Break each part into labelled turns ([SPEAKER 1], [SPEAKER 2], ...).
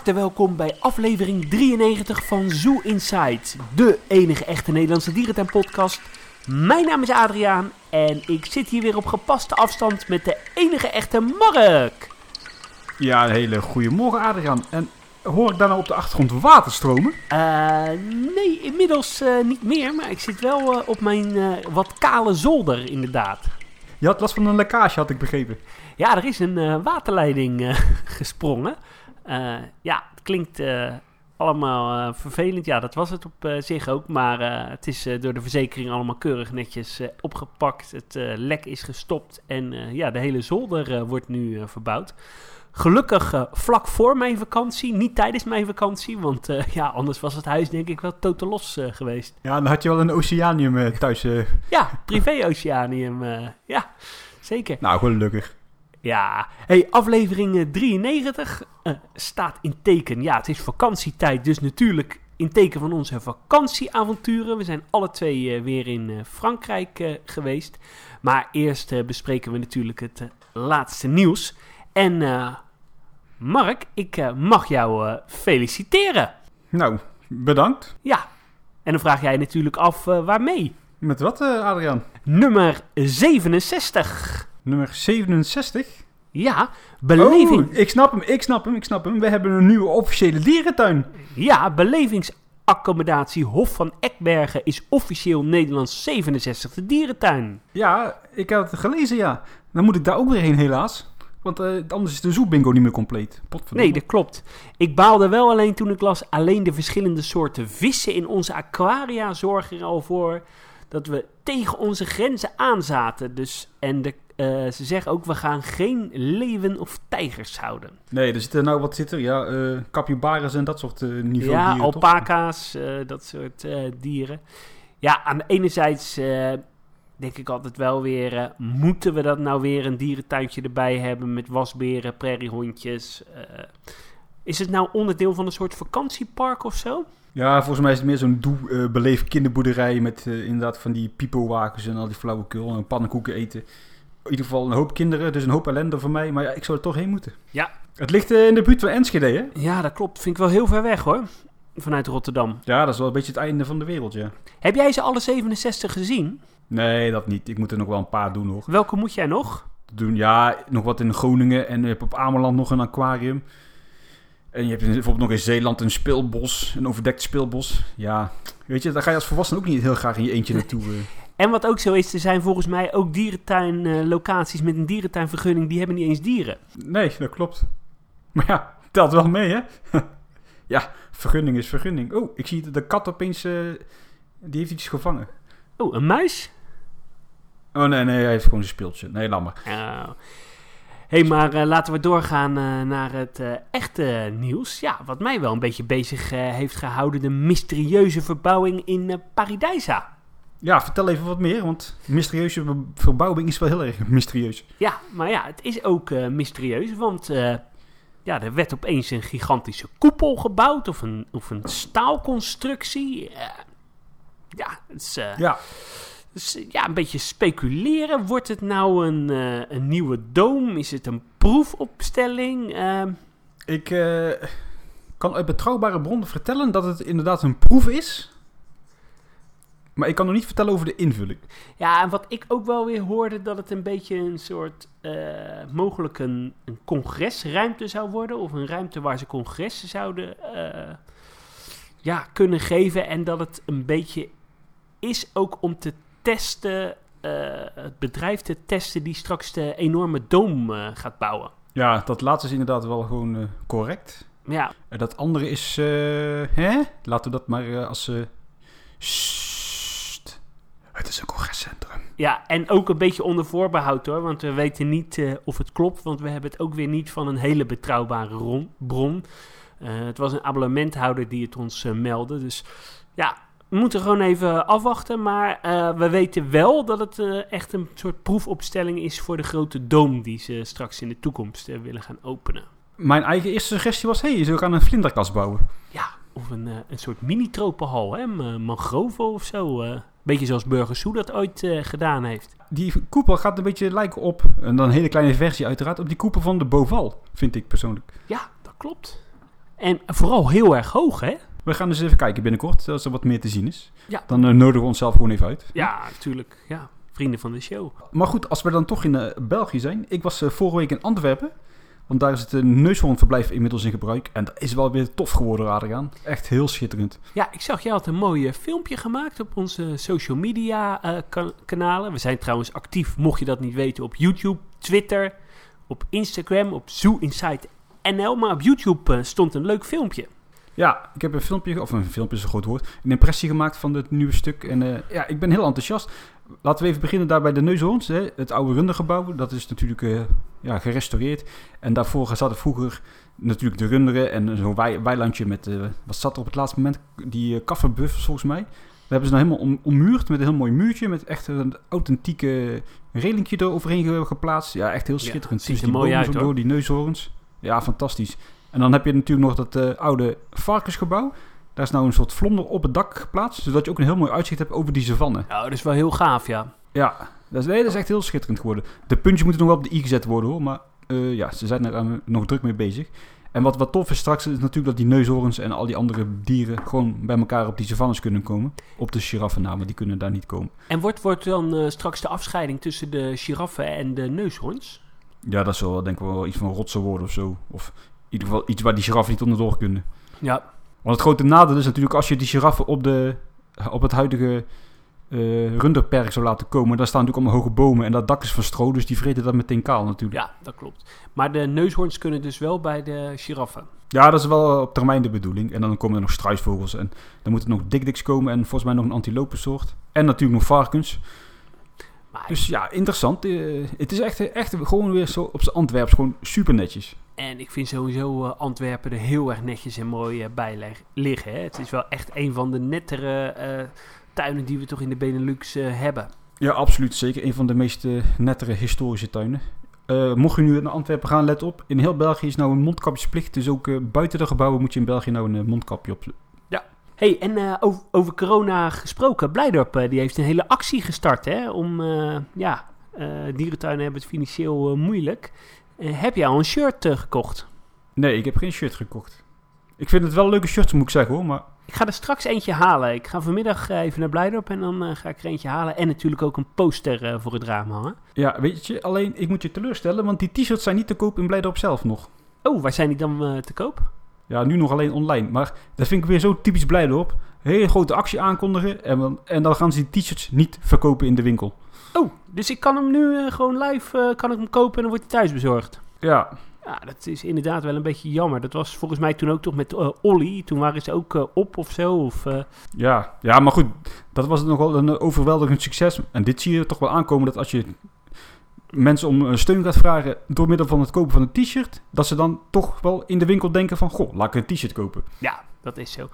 [SPEAKER 1] harte welkom bij aflevering 93 van Zoo Inside, de enige echte Nederlandse dierentuin-podcast. Mijn naam is Adriaan en ik zit hier weer op gepaste afstand met de enige echte Mark.
[SPEAKER 2] Ja, een hele goede morgen Adriaan. En hoor ik daar nou op de achtergrond water stromen?
[SPEAKER 1] Uh, nee, inmiddels uh, niet meer, maar ik zit wel uh, op mijn wat kale zolder inderdaad.
[SPEAKER 2] Je had last van een lekkage, had ik begrepen.
[SPEAKER 1] Ja, er is een waterleiding gesprongen. Uh, ja, het klinkt uh, allemaal uh, vervelend. Ja, dat was het op zich ook. Maar het is door de verzekering allemaal keurig netjes opgepakt. Het lek is gestopt. En ja, de hele zolder wordt nu verbouwd. Gelukkig vlak voor mijn vakantie, niet tijdens mijn vakantie. Want ja, anders was het huis denk ik wel totaal los geweest.
[SPEAKER 2] Ja, dan had je wel een oceanium thuis.
[SPEAKER 1] ja, privé-oceanium. ja, zeker.
[SPEAKER 2] Nou, gelukkig.
[SPEAKER 1] Ja, hey, aflevering 93 uh, staat in teken. Ja, het is vakantietijd, dus natuurlijk in teken van onze vakantieavonturen. We zijn alle twee uh, weer in uh, Frankrijk geweest. Maar eerst bespreken we natuurlijk het laatste nieuws. En Mark, ik mag jou feliciteren.
[SPEAKER 2] Nou, bedankt.
[SPEAKER 1] Ja, en dan vraag jij natuurlijk af waarmee.
[SPEAKER 2] Met wat, Adriaan?
[SPEAKER 1] Nummer 67.
[SPEAKER 2] Nummer 67?
[SPEAKER 1] Ja, beleving...
[SPEAKER 2] Oh, ik snap hem, ik snap hem, ik snap hem. We hebben een nieuwe officiële dierentuin.
[SPEAKER 1] Ja, belevingsaccommodatie Hof van Ekbergen is officieel Nederlands 67e dierentuin.
[SPEAKER 2] Ja, ik heb het gelezen, ja. Dan moet ik daar ook weer heen, helaas. Want uh, anders is de zoekbingo niet meer compleet.
[SPEAKER 1] Nee, dat klopt. Ik baalde wel alleen toen ik las... alleen de verschillende soorten vissen in onze aquaria zorgen er al voor... dat we tegen onze grenzen aanzaten. Dus, en de uh, ze zeggen ook, we gaan geen leeuwen of tijgers houden.
[SPEAKER 2] Nee, er zitten nou, wat zit er? Ja, uh, capybaras en dat soort uh, niveau
[SPEAKER 1] Ja,
[SPEAKER 2] dieren,
[SPEAKER 1] alpaca's, dat soort dieren. Ja, aan de enerzijds denk ik altijd wel weer, moeten we dat nou weer een dierentuintje erbij hebben met wasberen, prairiehondjes? is het nou onderdeel van een soort vakantiepark of zo?
[SPEAKER 2] Ja, volgens mij is het meer zo'n doe, beleefd kinderboerderij met inderdaad van die pipowagens en al die flauwekul en pannenkoeken eten in ieder geval een hoop kinderen, dus een hoop ellende voor mij. Maar ja, ik zou er toch heen moeten.
[SPEAKER 1] Ja.
[SPEAKER 2] Het ligt uh, in de buurt van Enschede, hè?
[SPEAKER 1] Ja, dat klopt. Vind ik wel heel ver weg, hoor. Vanuit Rotterdam.
[SPEAKER 2] Ja, dat is wel een beetje het einde van de wereld, ja.
[SPEAKER 1] Heb jij ze alle 67 gezien?
[SPEAKER 2] Nee, dat niet. Ik moet er nog wel een paar doen, hoor.
[SPEAKER 1] Welke moet jij nog?
[SPEAKER 2] Doen, ja, nog wat in Groningen. En je hebt op Ameland nog een aquarium. En je hebt bijvoorbeeld nog in Zeeland een speelbos, een overdekt speelbos. Ja, weet je, daar ga je als volwassene ook niet heel graag in je eentje naartoe.
[SPEAKER 1] En wat ook zo is, er zijn volgens mij ook dierentuinlocaties met een dierentuinvergunning, die hebben niet eens dieren.
[SPEAKER 2] Nee, dat klopt. Maar ja, telt wel mee, hè? ja, vergunning is vergunning. Oh, ik zie de kat opeens, uh, die heeft iets gevangen.
[SPEAKER 1] Oh, een muis?
[SPEAKER 2] Oh nee, nee, hij heeft gewoon een speeltje. Nee, laat maar.
[SPEAKER 1] Oh. hey, maar uh, laten we doorgaan uh, naar het echte nieuws. Ja, wat mij wel een beetje bezig heeft gehouden, de mysterieuze verbouwing in Paradijsa.
[SPEAKER 2] Ja, vertel even wat meer, want mysterieuze verbouwing is wel heel erg mysterieus.
[SPEAKER 1] Ja, maar ja, het is ook uh, mysterieus, want uh, ja, er werd opeens een gigantische koepel gebouwd of een, of een staalconstructie. Uh, ja, het is,
[SPEAKER 2] ja.
[SPEAKER 1] Dus, ja, een beetje speculeren. Wordt het nou een, een nieuwe doom? Is het een proefopstelling?
[SPEAKER 2] Ik kan uit betrouwbare bronnen vertellen dat het inderdaad een proef is maar ik kan nog niet vertellen over de invulling.
[SPEAKER 1] Ja, en wat ik ook wel weer hoorde, dat het een beetje een soort, uh, mogelijk een, een, congresruimte zou worden. Of een ruimte waar ze congressen zouden uh, ja, kunnen geven. En dat het een beetje is ook om te testen, uh, het bedrijf te testen die straks de enorme doom gaat bouwen.
[SPEAKER 2] Ja, dat laatste is inderdaad wel gewoon correct.
[SPEAKER 1] Ja.
[SPEAKER 2] En dat andere is, hè? laten we dat maar als...
[SPEAKER 1] Ja, en ook een beetje onder voorbehoud hoor. Want we weten niet uh, of het klopt. Want we hebben het ook weer niet van een hele betrouwbare bron. Uh, het was een abonnementhouder die het ons uh, meldde. Dus ja, we moeten gewoon even afwachten. Maar we weten wel dat het echt een soort proefopstelling is voor de grote doom die ze straks in de toekomst willen gaan openen.
[SPEAKER 2] Mijn eigen eerste suggestie was: hey, je kan een vlinderkast bouwen.
[SPEAKER 1] Ja, of een, een soort mini-tropenhal, hè? Mangrove of zo. Beetje zoals Burger dat ooit uh, gedaan heeft.
[SPEAKER 2] Die koepel gaat een beetje lijken op, en dan een hele kleine versie uiteraard, op die koepel van de Boval, vind ik persoonlijk.
[SPEAKER 1] Ja, dat klopt. En vooral heel erg hoog, hè?
[SPEAKER 2] We gaan eens even kijken binnenkort, als er wat meer te zien is.
[SPEAKER 1] Ja.
[SPEAKER 2] Dan eh, nodigen we onszelf gewoon even uit.
[SPEAKER 1] Ja, natuurlijk. Ja, vrienden van de show.
[SPEAKER 2] Maar goed, als we dan toch in eh, België zijn. Ik was eh, vorige week in Antwerpen. Want daar is het uh, neushoornverblijf inmiddels in gebruik. En dat is wel weer tof geworden, Adriaan. Echt heel schitterend.
[SPEAKER 1] Ja, ik zag, je had een mooi eh, filmpje gemaakt op onze social media eh, ka- kanalen. We zijn trouwens actief, mocht je dat niet weten, op YouTube, Twitter, op Instagram, op Zoo Insight NL. Maar op YouTube eh, stond een leuk filmpje.
[SPEAKER 2] Ja, ik heb een filmpje, of een filmpje is een groot woord, een impressie gemaakt van het nieuwe stuk. En eh, ja, ik ben heel enthousiast. Laten we even beginnen daar bij de Neushoorns, hè, het oude rundergebouw. Dat is natuurlijk eh, ja, gerestaureerd. En daarvoor zaten vroeger natuurlijk de runderen en zo'n wei- weilandje met, eh, wat zat er op het laatste moment? Die uh, kafferbuffers volgens mij. Daar hebben ze nou helemaal om, ommuurd met een heel mooi muurtje. Met echt een authentieke relingje eroverheen ge- geplaatst. Ja, echt heel
[SPEAKER 1] Ja,
[SPEAKER 2] schitterend.
[SPEAKER 1] het ziet er
[SPEAKER 2] die
[SPEAKER 1] mooi
[SPEAKER 2] bomen
[SPEAKER 1] uit,
[SPEAKER 2] zo
[SPEAKER 1] hoor.
[SPEAKER 2] door, die neushoorns. Ja, fantastisch. En dan heb je natuurlijk nog dat eh, oude varkensgebouw. Daar is nou een soort vlonder op het dak geplaatst. Zodat je ook een heel mooi uitzicht hebt over die savanne.
[SPEAKER 1] Nou, dat is wel heel gaaf, ja.
[SPEAKER 2] Ja, dat is, nee, dat is echt heel schitterend geworden. De puntjes moeten nog wel op de i gezet worden hoor. Maar eh, ja, ze zijn er nog druk mee bezig. En wat, wat tof is straks is natuurlijk dat die neushoorns en al die andere dieren gewoon bij elkaar op die savannes kunnen komen. Op de giraffen na, maar die kunnen daar niet komen.
[SPEAKER 1] En wordt, wordt dan eh, straks de afscheiding tussen de giraffen en de neushoorns?
[SPEAKER 2] Ja, dat zal denk ik wel iets van rotsen worden of zo. Of in ieder geval iets waar die giraffen niet onderdoor kunnen.
[SPEAKER 1] Ja,
[SPEAKER 2] Want het grote nadeel is natuurlijk als je die giraffen op, de, op het huidige eh runderperk zou laten komen. Daar staan natuurlijk allemaal hoge bomen en dat dak is van stro, dus die vreten dat meteen kaal natuurlijk.
[SPEAKER 1] ja, dat klopt. Maar de neushoorns kunnen dus wel bij de giraffen.
[SPEAKER 2] Ja, dat is wel op termijn de bedoeling. En dan komen er nog struisvogels en dan moeten nog dikdiks komen en volgens mij nog een antilopensoort. En natuurlijk nog varkens. Dus ja, interessant. Eh, het is echt, echt gewoon weer zo op zijn Antwerps, gewoon super netjes.
[SPEAKER 1] En ik vind sowieso eh, Antwerpen er heel erg netjes en mooi eh, bij liggen. Hè. Het is wel echt een van de nettere tuinen die we toch in de Benelux hebben.
[SPEAKER 2] Ja, absoluut. Zeker een van de meest nettere historische tuinen. Mocht je nu naar Antwerpen gaan, let op. In heel België is nou een mondkapjesplicht. Dus ook buiten de gebouwen moet je in België nou een mondkapje op.
[SPEAKER 1] hey, en eh, over, over corona gesproken, Blijdorp eh, die heeft een hele actie gestart. Hè, om, eh, ja, dierentuinen hebben het financieel moeilijk. Heb jij al een shirt gekocht?
[SPEAKER 2] Nee, ik heb geen shirt gekocht. Ik vind het wel leuke shirts, moet ik zeggen hoor. Maar
[SPEAKER 1] Ik ga er straks eentje halen. Ik ga vanmiddag even naar Blijdorp en dan ga ik er eentje halen. En natuurlijk ook een poster voor het raam hangen.
[SPEAKER 2] ja, weet je, alleen ik moet je teleurstellen. Want die t-shirts zijn niet te koop in Blijdorp zelf nog.
[SPEAKER 1] Oh, waar zijn die dan te koop?
[SPEAKER 2] Ja, nu nog alleen online. Maar dat vind ik weer zo typisch Blijdorp. Hele grote actie aankondigen. En, dan- en dan gaan ze die t-shirts niet verkopen in de winkel.
[SPEAKER 1] Oh, dus ik kan hem nu eh, gewoon live eh, kan ik hem kopen en dan wordt hij thuis bezorgd.
[SPEAKER 2] Ja,
[SPEAKER 1] Ja, dat is inderdaad wel een beetje jammer. Dat was volgens mij toen ook toch met eh Olly. Toen waren ze ook op of zo. Of,
[SPEAKER 2] Ja, ja, maar goed, dat was nogal een eh, overweldigend succes. En dit zie je toch wel aankomen dat als je mensen om eh, steun gaat vragen door middel van het kopen van een t-shirt, dat ze dan toch wel in de winkel denken van, goh, laat ik een t-shirt kopen.
[SPEAKER 1] ja, dat is zo.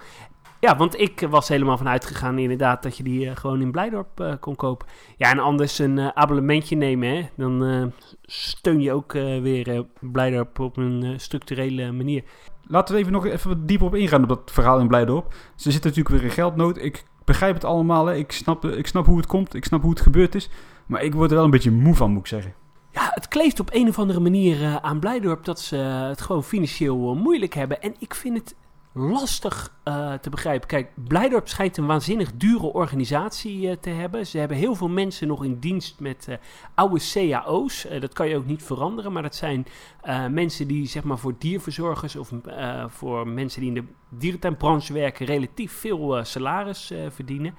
[SPEAKER 1] Ja, want ik was helemaal van uitgegaan inderdaad dat je die eh, gewoon in Blijdorp eh, kon kopen. Ja, en anders een abonnementje nemen, hè. Dan steun je ook weer Blijdorp op een structurele manier.
[SPEAKER 2] Laten we even nog even wat dieper op ingaan op dat verhaal in Blijdorp. Ze zitten natuurlijk weer in geldnood. Ik begrijp het allemaal, hè. Ik, snap, ik snap hoe het komt, ik snap hoe het gebeurd is. Maar ik word er wel een beetje moe van, moet ik zeggen.
[SPEAKER 1] Ja, het kleeft op een of andere manier eh, aan Blijdorp dat ze het gewoon financieel eh, moeilijk hebben. En ik vind het lastig eh, te begrijpen. Kijk, Blijdorp schijnt een waanzinnig dure organisatie eh, te hebben. Ze hebben heel veel mensen nog in dienst met eh, oude cao's. Eh, dat kan je ook niet veranderen, maar dat zijn eh, mensen die zeg maar voor dierverzorgers of eh, voor mensen die in de dierentuinbranche werken relatief veel eh, salaris eh, verdienen.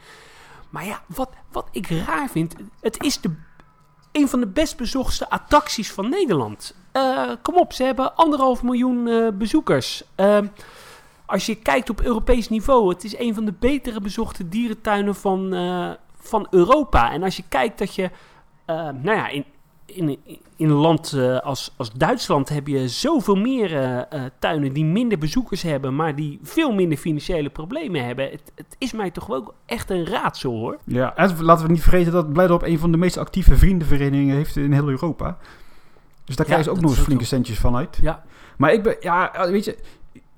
[SPEAKER 1] Maar ja, wat, wat ik raar vind, het is de een van de best bezochte attracties van Nederland. Eh, kom op, ze hebben anderhalf miljoen eh, bezoekers. Eh, als je kijkt op Europees niveau, het is een van de betere bezochte dierentuinen van, eh, van Europa. En als je kijkt dat je, nou ja, in, in, in een land eh, als, als Duitsland heb je zoveel meer eh, eh, tuinen die minder bezoekers hebben, maar die veel minder financiële problemen hebben. Het, het is mij toch wel echt een raadsel hoor.
[SPEAKER 2] Ja, en laten we niet vergeten dat Blijdorp een van de meest actieve vriendenverenigingen heeft in heel Europa. Dus daar
[SPEAKER 1] Ja,
[SPEAKER 2] krijgen ze ook nog eens flinke centjes van uit.
[SPEAKER 1] Ja.
[SPEAKER 2] Maar ik ben, ja, weet je,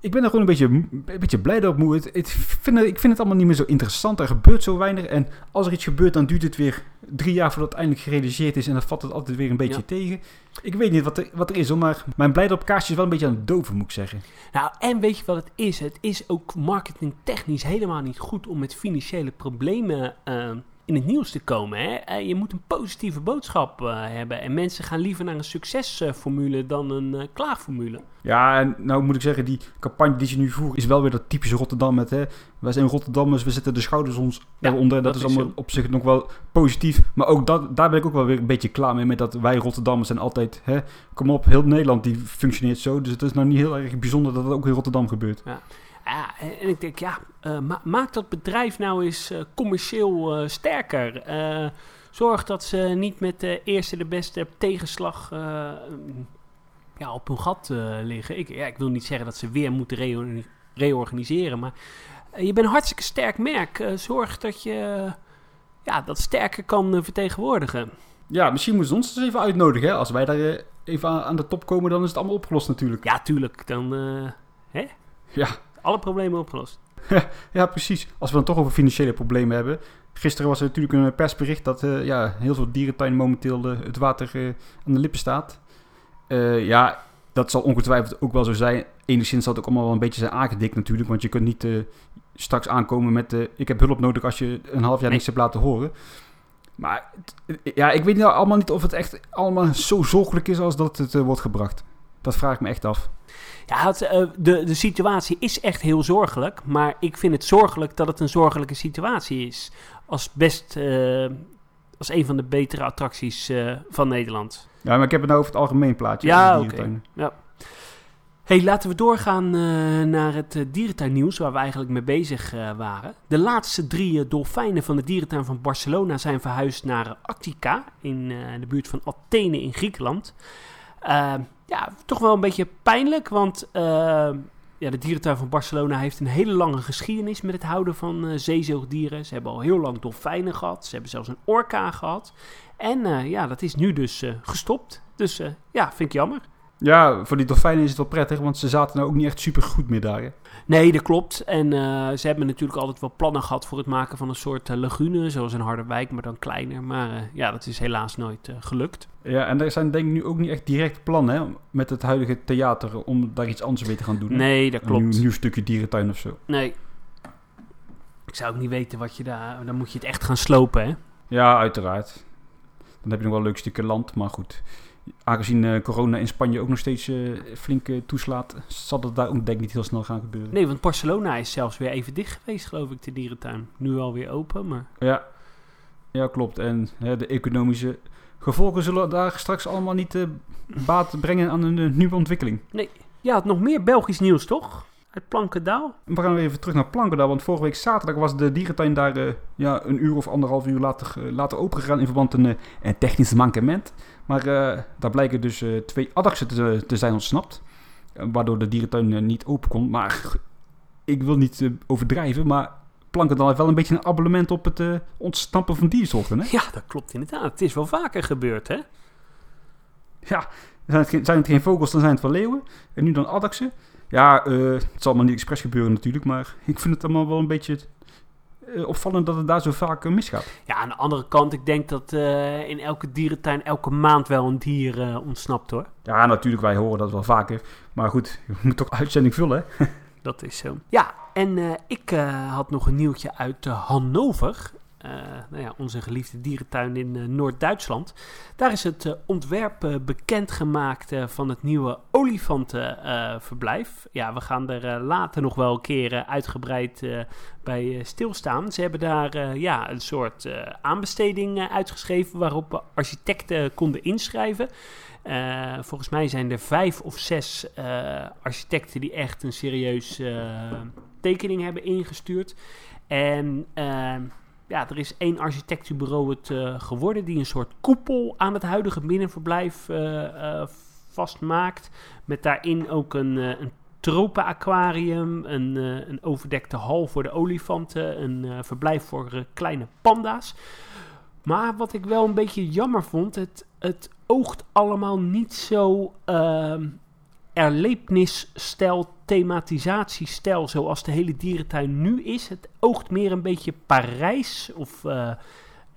[SPEAKER 2] ik ben er gewoon een beetje, een beetje blij op moe. Het, het, vind het, ik vind het allemaal niet meer zo interessant. Er gebeurt zo weinig. En als er iets gebeurt, dan duurt het weer drie jaar voordat het eindelijk gerealiseerd is. En dan valt het altijd weer een beetje
[SPEAKER 1] Ja.
[SPEAKER 2] tegen. Ik weet niet wat er, wat er is, hoor, maar mijn blijdop kaartje is wel een beetje aan het doven, moet ik zeggen.
[SPEAKER 1] Nou, en weet je wat het is? Het is ook marketingtechnisch helemaal niet goed om met financiële problemen eh, in het nieuws te komen. Hè? Eh, je moet een positieve boodschap eh, hebben. En mensen gaan liever naar een succesformule dan een eh, klaagformule.
[SPEAKER 2] Ja, en nou moet ik zeggen, die campagne die ze nu voeren is wel weer dat typische Rotterdam met, hè, wij zijn Rotterdammers, we zetten de schouders ons
[SPEAKER 1] Ja,
[SPEAKER 2] eronder. Dat,
[SPEAKER 1] dat
[SPEAKER 2] is allemaal
[SPEAKER 1] zo.
[SPEAKER 2] op zich nog wel positief. Maar ook dat, daar ben ik ook wel weer een beetje klaar mee, met dat wij Rotterdammers zijn altijd, hè, kom op, heel Nederland die functioneert zo. Dus het is nou niet heel erg bijzonder dat het ook in Rotterdam gebeurt.
[SPEAKER 1] Ja, en en ik denk, ja, eh, ma- maak dat bedrijf nou eens eh, commercieel eh, sterker. Zorg dat ze niet met de eerste de beste tegenslag ja, op hun gat liggen. Ik, ja, ik wil niet zeggen dat ze weer moeten reo- reorganiseren, maar je bent een hartstikke sterk merk. Zorg dat je ja, dat sterker kan vertegenwoordigen.
[SPEAKER 2] Ja, misschien moeten ze ons eens even uitnodigen. Hè? Als wij daar even aan, aan de top komen, dan is het allemaal opgelost natuurlijk.
[SPEAKER 1] Ja, tuurlijk, dan hè?
[SPEAKER 2] Ja.
[SPEAKER 1] Alle problemen opgelost.
[SPEAKER 2] Ja, precies. Als we dan toch over financiële problemen hebben. Gisteren was er natuurlijk een persbericht dat eh, ja, heel veel dierentuinen momenteel eh, het water eh, aan de lippen staat. Ja, dat zal ongetwijfeld ook wel zo zijn. Enigszins zal het ook allemaal wel een beetje zijn aangedikt natuurlijk. Want je kunt niet straks aankomen met... ik heb hulp nodig als je een half jaar niks hebt laten horen. Maar ja, ik weet nou allemaal niet of het echt allemaal zo zorgelijk is als dat het wordt gebracht. Dat vraag ik me echt af.
[SPEAKER 1] Ja, het, eh, de, de situatie is echt heel zorgelijk. Maar ik vind het zorgelijk dat het een zorgelijke situatie is. Als best eh, als een van de betere attracties eh, van Nederland.
[SPEAKER 2] Ja, maar ik heb het nou over het algemeen plaatje.
[SPEAKER 1] Ja,
[SPEAKER 2] de
[SPEAKER 1] oké.
[SPEAKER 2] dierentuinen.
[SPEAKER 1] Hey, laten we doorgaan naar het dierentuinnieuws waar we eigenlijk mee bezig waren. De laatste drie dolfijnen van de dierentuin van Barcelona zijn verhuisd naar Attica in de buurt van Athene in Griekenland. Eh, ja, toch wel een beetje pijnlijk, want eh, ja, de dierentuin van Barcelona heeft een hele lange geschiedenis met het houden van eh, zeezoogdieren. Ze hebben al heel lang dolfijnen gehad, ze hebben zelfs een orka gehad. En eh, ja, dat is nu dus eh, gestopt. Dus ja, vind ik jammer.
[SPEAKER 2] Ja, voor die dolfijnen is het wel prettig, want ze zaten nou ook niet echt super goed meer daar. Hè?
[SPEAKER 1] Nee, dat klopt. En uh, ze hebben natuurlijk altijd wel plannen gehad voor het maken van een soort uh, lagune, zoals in Harderwijk, maar dan kleiner. Maar uh, ja, dat is helaas nooit gelukt.
[SPEAKER 2] Ja, en er zijn denk ik nu ook niet echt direct plannen hè, met het huidige theater om daar iets anders mee te gaan doen. Hè?
[SPEAKER 1] Nee, dat klopt.
[SPEAKER 2] Een nieuw, nieuw stukje dierentuin of zo.
[SPEAKER 1] Nee. Ik zou ook niet weten wat je daar... Dan moet je het echt gaan slopen, hè?
[SPEAKER 2] Ja, uiteraard. Dan heb je nog wel een leuk stukje land, maar goed aangezien uh, corona in Spanje ook nog steeds uh, flink uh, toeslaat, zal dat daar ook denk ik niet heel snel gaan gebeuren.
[SPEAKER 1] Nee, want Barcelona is zelfs weer even dicht geweest, geloof ik, de dierentuin. Nu alweer open, maar...
[SPEAKER 2] Ja, ja klopt. En hè, de economische gevolgen zullen daar straks allemaal niet baat brengen aan een nieuwe ontwikkeling.
[SPEAKER 1] Nee, had nog meer Belgisch nieuws, toch? Uit Plankendaal?
[SPEAKER 2] We gaan weer even terug naar Plankendaal, want vorige week zaterdag was de dierentuin daar uh, ja, een uur of anderhalf uur later, uh, later opengegaan in verband met een, een technisch mankement. Maar uh, daar blijken dus twee addaksen te, te, zijn ontsnapt, waardoor de dierentuin niet open kon. Maar ik wil niet overdrijven, maar Plankendaal heeft wel een beetje een abonnement op het ontsnappen van diersoorten. Hè?
[SPEAKER 1] Ja, dat klopt inderdaad. Het is wel vaker gebeurd, hè?
[SPEAKER 2] Ja, zijn het, geen, zijn het geen vogels, dan zijn het wel leeuwen. En nu dan addaksen. Ja, uh, het zal maar niet expres gebeuren natuurlijk, maar ik vind het allemaal wel een beetje uh, opvallend dat het daar zo vaak uh, misgaat.
[SPEAKER 1] Ja, aan de andere kant, ik denk dat eh, in elke dierentuin elke maand wel een dier ontsnapt hoor.
[SPEAKER 2] Ja, natuurlijk, wij horen dat wel vaker. Maar goed, je moet toch uitzending vullen, hè?
[SPEAKER 1] dat is zo. Ja, en ik had nog een nieuwtje uit Hannover. Uh, nou ja, onze geliefde dierentuin in uh, Noord-Duitsland. Daar is het uh, ontwerp bekendgemaakt van het nieuwe olifantenverblijf. ja, we gaan er later nog wel een keer uitgebreid bij stilstaan. Ze hebben daar ja, een soort aanbesteding uitgeschreven waarop architecten konden inschrijven. volgens mij zijn er vijf of zes architecten die echt een serieus tekening hebben ingestuurd. En ja, er is één architectenbureau het uh, geworden die een soort koepel aan het huidige binnenverblijf uh, uh, vastmaakt. Met daarin ook een, een tropenaquarium, een, een overdekte hal voor de olifanten, een verblijf voor kleine panda's. Maar wat ik wel een beetje jammer vond, het, het oogt allemaal niet zo ehm, erlebnisstijl, thematisatiestijl zoals de hele dierentuin nu is. Het oogt meer een beetje Parijs of uh,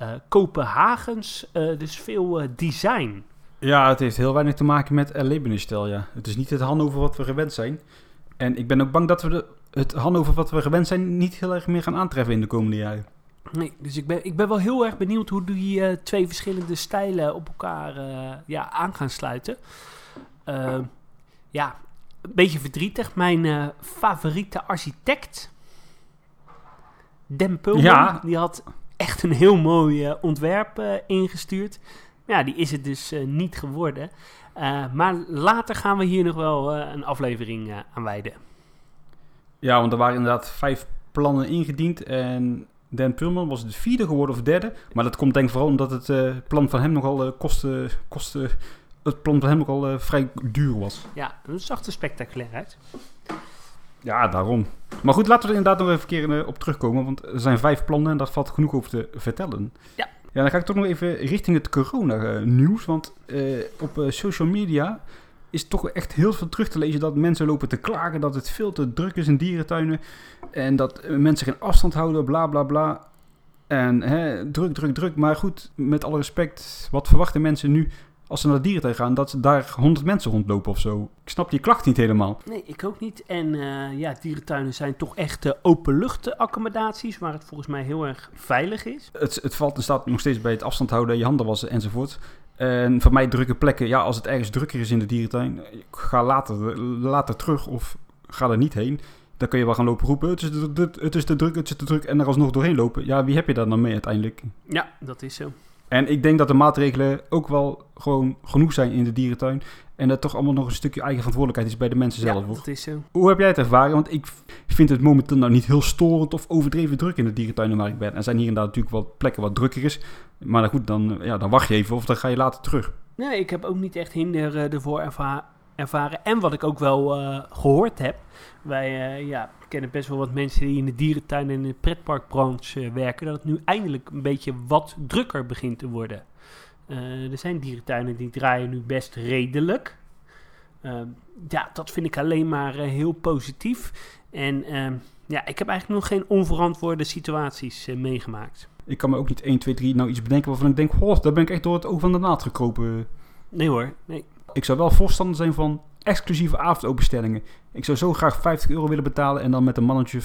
[SPEAKER 1] uh, Kopenhagens, uh, dus veel design.
[SPEAKER 2] Ja, het heeft heel weinig te maken met erlebnisstijl, ja. Het is niet het Hannover wat we gewend zijn. En ik ben ook bang dat we de, het Hannover wat we gewend zijn niet heel erg meer gaan aantreffen in de komende jaren.
[SPEAKER 1] Nee, dus ik ben, ik ben wel heel erg benieuwd hoe die twee verschillende stijlen op elkaar ja, aan gaan sluiten. Ja, een beetje verdrietig. Mijn favoriete architect, Den Pulman, ja. die had echt een heel mooi ontwerp ingestuurd. Ja, die is het dus niet geworden. maar later gaan we hier nog wel een aflevering aan wijden.
[SPEAKER 2] Ja, want er waren inderdaad vijf plannen ingediend en Dan Pulman was de vierde geworden of derde. Maar dat komt denk ik vooral omdat het plan van hem nogal kosten, kosten... Het plan van hem nogal uh, vrij duur was.
[SPEAKER 1] Ja, dat zag er spectaculair uit.
[SPEAKER 2] Ja, daarom. Maar goed, laten we er inderdaad nog even keer op terugkomen. Want er zijn vijf plannen en daar valt genoeg over te vertellen.
[SPEAKER 1] Ja.
[SPEAKER 2] Ja, dan ga ik toch nog even richting het corona-nieuws. Want op social media is toch echt heel veel terug te lezen dat mensen lopen te klagen dat het veel te druk is in dierentuinen. En dat mensen geen afstand houden, bla bla bla. En hè, druk, druk, druk. Maar goed, met alle respect, wat verwachten mensen nu als ze naar de dierentuin gaan, dat ze daar honderd mensen rondlopen of zo? Ik snap die klacht niet helemaal.
[SPEAKER 1] Nee, ik ook niet. En uh, ja, dierentuinen zijn toch echt uh, openluchtaccommodaties, waar het volgens mij heel erg veilig is.
[SPEAKER 2] Het, het valt en staat nog steeds bij het afstand houden, je handen wassen enzovoort. En voor mij drukke plekken, ja, als het ergens drukker is in de dierentuin, ga later, later terug of ga er niet heen. Dan kun je wel gaan lopen roepen, het is, te, het is te druk, het is te druk. En er alsnog doorheen lopen. Ja, wie heb je daar dan mee uiteindelijk?
[SPEAKER 1] Ja, dat is zo.
[SPEAKER 2] En ik denk dat de maatregelen ook wel gewoon genoeg zijn in de dierentuin. En dat toch allemaal nog een stukje eigen verantwoordelijkheid is bij de mensen zelf.
[SPEAKER 1] Ja, dat is zo.
[SPEAKER 2] Hoe heb jij het ervaren? Want ik vind het momenteel nou niet heel storend of overdreven druk in de dierentuinen waar ik ben. Er zijn hier en daar natuurlijk wel plekken wat drukker is. Maar goed, dan, ja, dan wacht je even of dan ga je later terug.
[SPEAKER 1] Nee, ik heb ook niet echt hinder uh, ervoor ervaren. En wat ik ook wel uh, gehoord heb. Wij uh, ja, kennen best wel wat mensen die in de dierentuin en in de pretparkbranche werken. Dat het nu eindelijk een beetje wat drukker begint te worden. er zijn dierentuinen die draaien nu best redelijk. Ehm, ja, dat vind ik alleen maar heel positief. En ehm, ja, ik heb eigenlijk nog geen onverantwoorde situaties meegemaakt.
[SPEAKER 2] Ik kan me ook niet 1, 2, 3 nou iets bedenken waarvan ik denk, oh, daar ben ik echt door het oog van de naad gekropen.
[SPEAKER 1] Nee hoor, nee.
[SPEAKER 2] Ik zou wel voorstander zijn van exclusieve avondopenstellingen. Ik zou zo graag 50 euro willen betalen en dan met een mannetje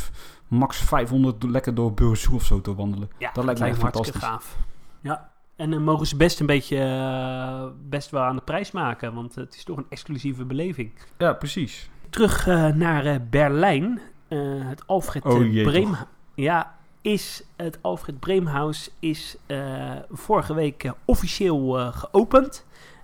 [SPEAKER 2] max 500 lekker door Burgersoe of zo te wandelen.
[SPEAKER 1] Ja, dat, lijkt mij fantastisch. gaaf. Ja, en dan mogen ze best een beetje uh, best wel aan de prijs maken, want het is toch een exclusieve beleving.
[SPEAKER 2] Ja, precies.
[SPEAKER 1] Terug uh, naar uh, Berlijn. het Alfred oh, Breem. Ja, is het Alfred Breemhaus is vorige week officieel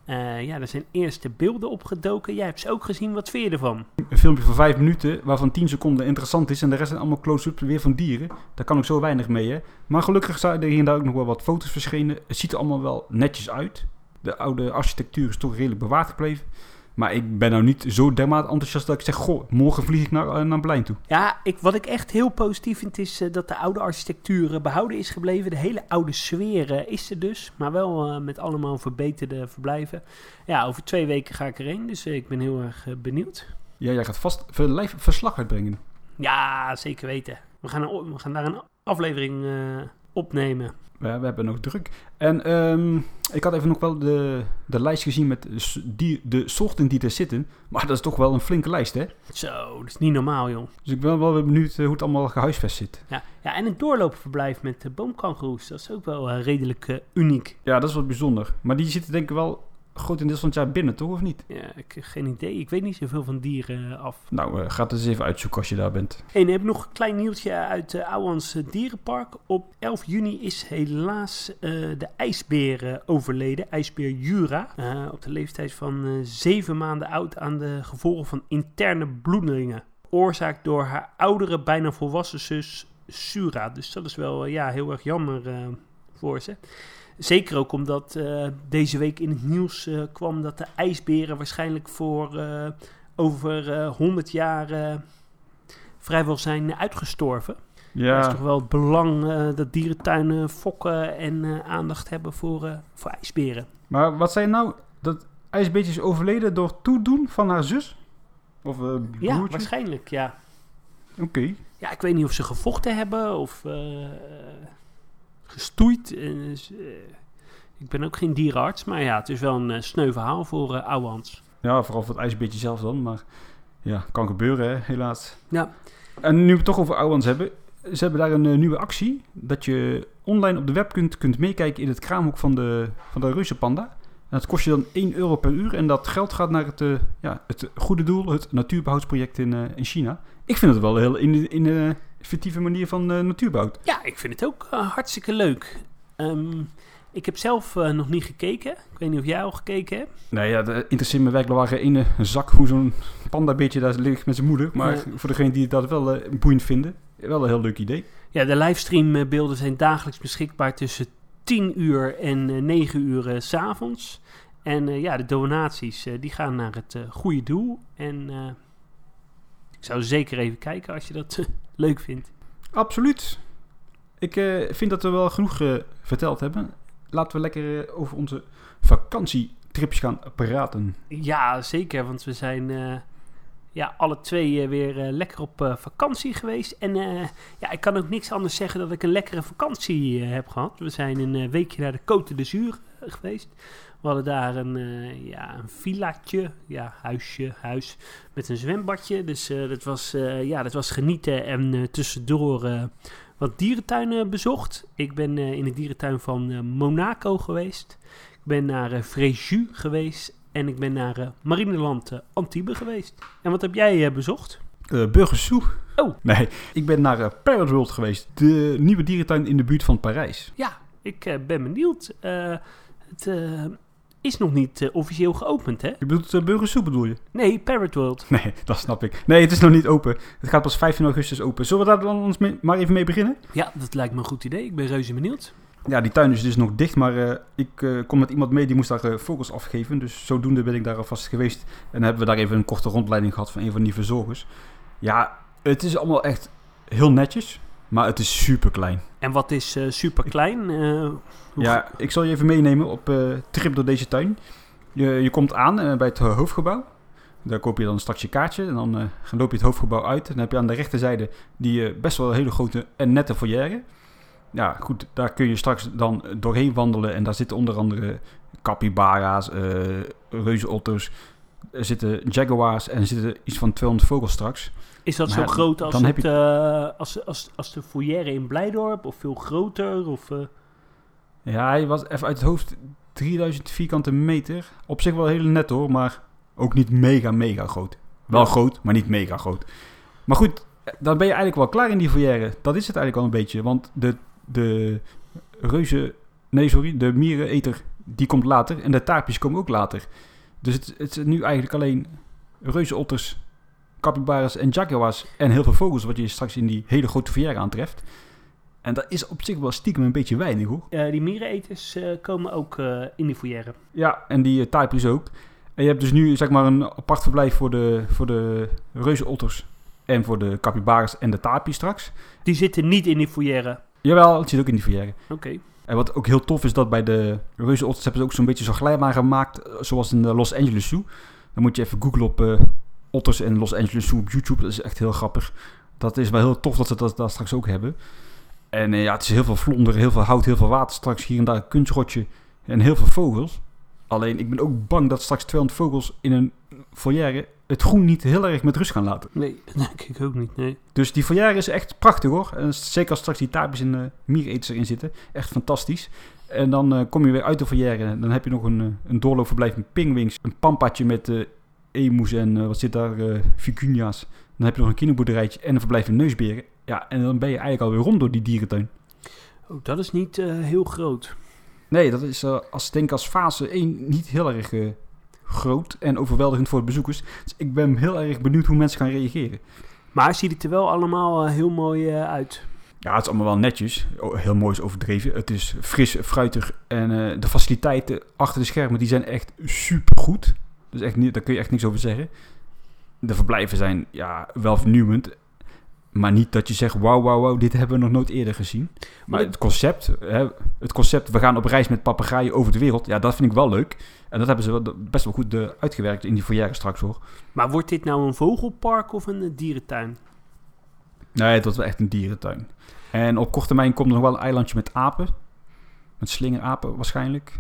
[SPEAKER 1] geopend. ja, er zijn eerste beelden opgedoken. Jij hebt ze ook gezien. Wat vind je ervan?
[SPEAKER 2] Een filmpje van vijf minuten, waarvan tien seconden interessant is. En de rest zijn allemaal close-ups weer van dieren. Daar kan ik zo weinig mee, hè. Maar gelukkig zijn er hier en daar ook nog wel wat foto's verschenen. Het ziet er allemaal wel netjes uit. De oude architectuur is toch redelijk bewaard gebleven. Maar ik ben nou niet zo dermate enthousiast dat ik zeg... Goh, morgen vlieg ik naar, uh, naar Berlijn toe.
[SPEAKER 1] Ja, ik, wat ik echt heel positief vind is uh, dat de oude architectuur behouden is gebleven. De hele oude sfeer is er dus. Maar wel uh, met allemaal verbeterde verblijven. Ja, over twee weken ga ik erheen. Dus ik ben heel erg benieuwd.
[SPEAKER 2] Ja, jij gaat vast een live verslag uitbrengen.
[SPEAKER 1] Ja, zeker weten. We gaan, we gaan daar een aflevering opnemen.
[SPEAKER 2] Ja, we hebben nog druk. En um, ik had even nog wel de, de lijst gezien met die, de soorten die er zitten. Maar dat is toch wel een flinke lijst, hè?
[SPEAKER 1] Zo, dat is niet normaal, joh.
[SPEAKER 2] Dus ik ben wel benieuwd eh, hoe het allemaal gehuisvest zit.
[SPEAKER 1] Ja, ja en een doorloopverblijf met de boomkangoeroes. Dat is ook wel uh, redelijk uh, uniek.
[SPEAKER 2] Ja, dat is wat bijzonder. Maar die zitten denk ik wel grotendeels van het jaar binnen, toch? Of niet?
[SPEAKER 1] Ja, ik heb geen idee. Ik weet niet zoveel van dieren af.
[SPEAKER 2] Nou, uh, ga het eens even uitzoeken als je daar bent.
[SPEAKER 1] En heb nog een klein nieuwtje uit uh, Ouwans Dierenpark. Op 11 juni is helaas uh, de ijsbeer overleden. IJsbeer Jura. op de leeftijd van 7 maanden oud aan de gevolgen van interne bloedingen. Oorzaak door haar oudere, bijna volwassen zus Sura. Dus dat is wel ja, heel erg jammer voor ze. Zeker ook omdat uh, deze week in het nieuws uh, kwam dat de ijsberen waarschijnlijk voor uh, over 100 jaar vrijwel zijn uitgestorven. Ja. Dat is toch wel het belang dat dierentuinen fokken en aandacht hebben voor, voor ijsberen.
[SPEAKER 2] Maar wat zei nou? Dat ijsbeertje is overleden door toedoen van haar zus? Of uh,
[SPEAKER 1] Ja, waarschijnlijk, ja.
[SPEAKER 2] Oké.
[SPEAKER 1] Ja, ik weet niet of ze gevochten hebben of uh, gestoeid. Uh, ik ben ook geen dierenarts, maar ja, het is wel een sneu verhaal voor uh, Ouwans.
[SPEAKER 2] Ja, vooral voor het ijsbeertje zelf dan, maar ja, kan gebeuren hè, helaas.
[SPEAKER 1] Ja.
[SPEAKER 2] En nu we het toch over Ouwans hebben, ze hebben daar een nieuwe actie, dat je online op de web kunt, kunt meekijken in het kraamhoek van de, van de reuzenpanda. En dat kost je dan 1 euro per uur en dat geld gaat naar het, uh, ja, het goede doel, het natuurbehoudsproject in, uh, in China. Ik vind het wel heel in, in een fictieve manier van uh, natuurbehoud.
[SPEAKER 1] Ja, ik vind het ook hartstikke leuk. Um, ik heb zelf nog niet gekeken. Ik weet niet of jij al gekeken hebt.
[SPEAKER 2] Nee, ja, de interesseert me werkelijk waar geen zak hoe zo'n pandabeertje daar ligt met zijn moeder. Maar voor degene die dat wel boeiend vinden, wel een heel leuk idee.
[SPEAKER 1] Ja, de livestreambeelden zijn dagelijks beschikbaar tussen 10 uur en 9 uur s s'avonds. En ja, de donaties die gaan naar het goede doel. En ik zou zeker even kijken als je dat leuk vindt.
[SPEAKER 2] Absoluut. Ik vind dat we wel genoeg verteld hebben. Laten we lekker over onze vakantietrips gaan praten.
[SPEAKER 1] Ja, zeker. Want we zijn ja, alle twee weer lekker op vakantie geweest. En ja, ik kan ook niks anders zeggen dat ik een lekkere vakantie heb gehad. We zijn een weekje naar de Côte d'Azur geweest. We hadden daar een, uh, ja, een villaatje, ja, huisje, huis met een zwembadje. Dus uh, dat, was, uh, ja, dat was genieten en tussendoor wat dierentuinen bezocht. Ik ben in de dierentuin van Monaco geweest. Ik ben naar Fréjus geweest en ik ben naar Marineland Antibes geweest. En wat heb jij bezocht?
[SPEAKER 2] Uh, Burgersoe.
[SPEAKER 1] Oh.
[SPEAKER 2] Nee, ik ben naar uh, Parrot World geweest. De nieuwe dierentuin in de buurt van Parijs.
[SPEAKER 1] Ja, ik uh, ben benieuwd. Het is nog niet uh, officieel geopend, hè?
[SPEAKER 2] Je bedoelt uh, Burgersoep bedoel je?
[SPEAKER 1] Nee, Parrot World.
[SPEAKER 2] Nee, dat snap ik. Nee, het is nog niet open. Het gaat pas 15 augustus open. Zullen we daar dan ons mee, maar even mee beginnen?
[SPEAKER 1] Ja, dat lijkt me een goed idee. Ik ben reuze benieuwd.
[SPEAKER 2] Ja, die tuin is dus nog dicht, maar uh, ik uh, kom met iemand mee die moest daar vogels afgeven. Dus zodoende ben ik daar alvast geweest. En hebben we daar even een korte rondleiding gehad van een van die verzorgers. Ja, het is allemaal echt heel netjes. Maar het is super klein.
[SPEAKER 1] En wat is uh, super klein? Uh,
[SPEAKER 2] ja, ik zal je even meenemen op uh, trip door deze tuin. Je, je komt aan bij het hoofdgebouw. Daar koop je dan straks je kaartje. En dan loop je het hoofdgebouw uit. En dan heb je aan de rechterzijde die best wel een hele grote en nette foyer. Ja, goed, daar kun je straks dan doorheen wandelen. En daar zitten onder andere capybara's, reuzenotters. Er zitten jaguars en er zitten iets van 200 vogels straks.
[SPEAKER 1] Is dat maar zo groot als, het, je... uh, als, als, als de foyer in Blijdorp? Of veel groter? Of, uh...
[SPEAKER 2] Ja, hij was even uit het hoofd 3000 vierkante meter. Op zich wel heel net hoor, maar ook niet mega, mega groot. Wel ja. groot, maar niet mega groot. Maar goed, dan ben je eigenlijk wel klaar in die foyer. Dat is het eigenlijk wel een beetje. Want de, de reuzen... Nee, sorry. De miereneter, die komt later. En de taartjes komen ook later. Dus het, het is nu eigenlijk alleen reuzenotters capybaras en jaguars en heel veel vogels wat je straks in die hele grote foyer aantreft. En dat is op zich wel stiekem een beetje weinig hoor.
[SPEAKER 1] Uh, die miereneters uh, komen ook uh, in die foyer.
[SPEAKER 2] Ja, en die uh, ook. En je hebt dus nu zeg maar een apart verblijf voor de, voor de reuzenotters en voor de capybaras en de tapies straks.
[SPEAKER 1] Die zitten niet in die foyer?
[SPEAKER 2] Jawel, het zit ook in die foyer.
[SPEAKER 1] Oké. Okay.
[SPEAKER 2] En wat ook heel tof is dat bij de reuzenotters hebben ze ook zo'n beetje zo'n glijbaan gemaakt zoals in de Los Angeles Zoo. Dan moet je even googlen op otters in Los Angeles Zoo op YouTube. Dat is echt heel grappig. Dat is wel heel tof dat ze dat, dat straks ook hebben. En uh, ja, het is heel veel vlonder, heel veel hout, heel veel water. Straks hier en daar een kunstrotje en heel veel vogels. Alleen ik ben ook bang dat straks 200 vogels in een foyer het groen niet heel erg met rust gaan laten.
[SPEAKER 1] Nee, denk ik ook niet, nee.
[SPEAKER 2] Dus die foyer is echt prachtig hoor. En zeker als straks die taapjes en uh, miereters erin zitten. Echt fantastisch. En dan uh, kom je weer uit de foyer en dan heb je nog een, een doorloopverblijf met pingwings. Een pampaatje met uh, emus en uh, wat zit daar, uh, vicunia's. Dan heb je nog een kinderboerderijtje en een verblijf in neusberen. Ja, en dan ben je eigenlijk alweer rond door die dierentuin.
[SPEAKER 1] Oh, dat is niet uh, heel groot.
[SPEAKER 2] Nee, dat is als, denk als fase 1 niet heel erg groot en overweldigend voor de bezoekers. Dus ik ben heel erg benieuwd hoe mensen gaan reageren.
[SPEAKER 1] Maar ziet het er wel allemaal heel mooi uit?
[SPEAKER 2] Ja, het is allemaal wel netjes. Heel mooi is overdreven. Het is fris, fruitig. En de faciliteiten achter de schermen die zijn echt super goed. Dus echt niet, daar kun je echt niks over zeggen. De verblijven zijn ja, wel vernieuwend. Maar niet dat je zegt, wauw, wauw, wauw, dit hebben we nog nooit eerder gezien. Maar het concept, hè, het concept, we gaan op reis met papegaaien over de wereld. Ja, dat vind ik wel leuk. En dat hebben ze wel- best wel goed eh, uitgewerkt in die foyer straks hoor.
[SPEAKER 1] Maar wordt dit nou een vogelpark of een eh, dierentuin?
[SPEAKER 2] Nee, dat wel echt een dierentuin. En op korte termijn komt er nog wel een eilandje met apen. Met slingerapen waarschijnlijk.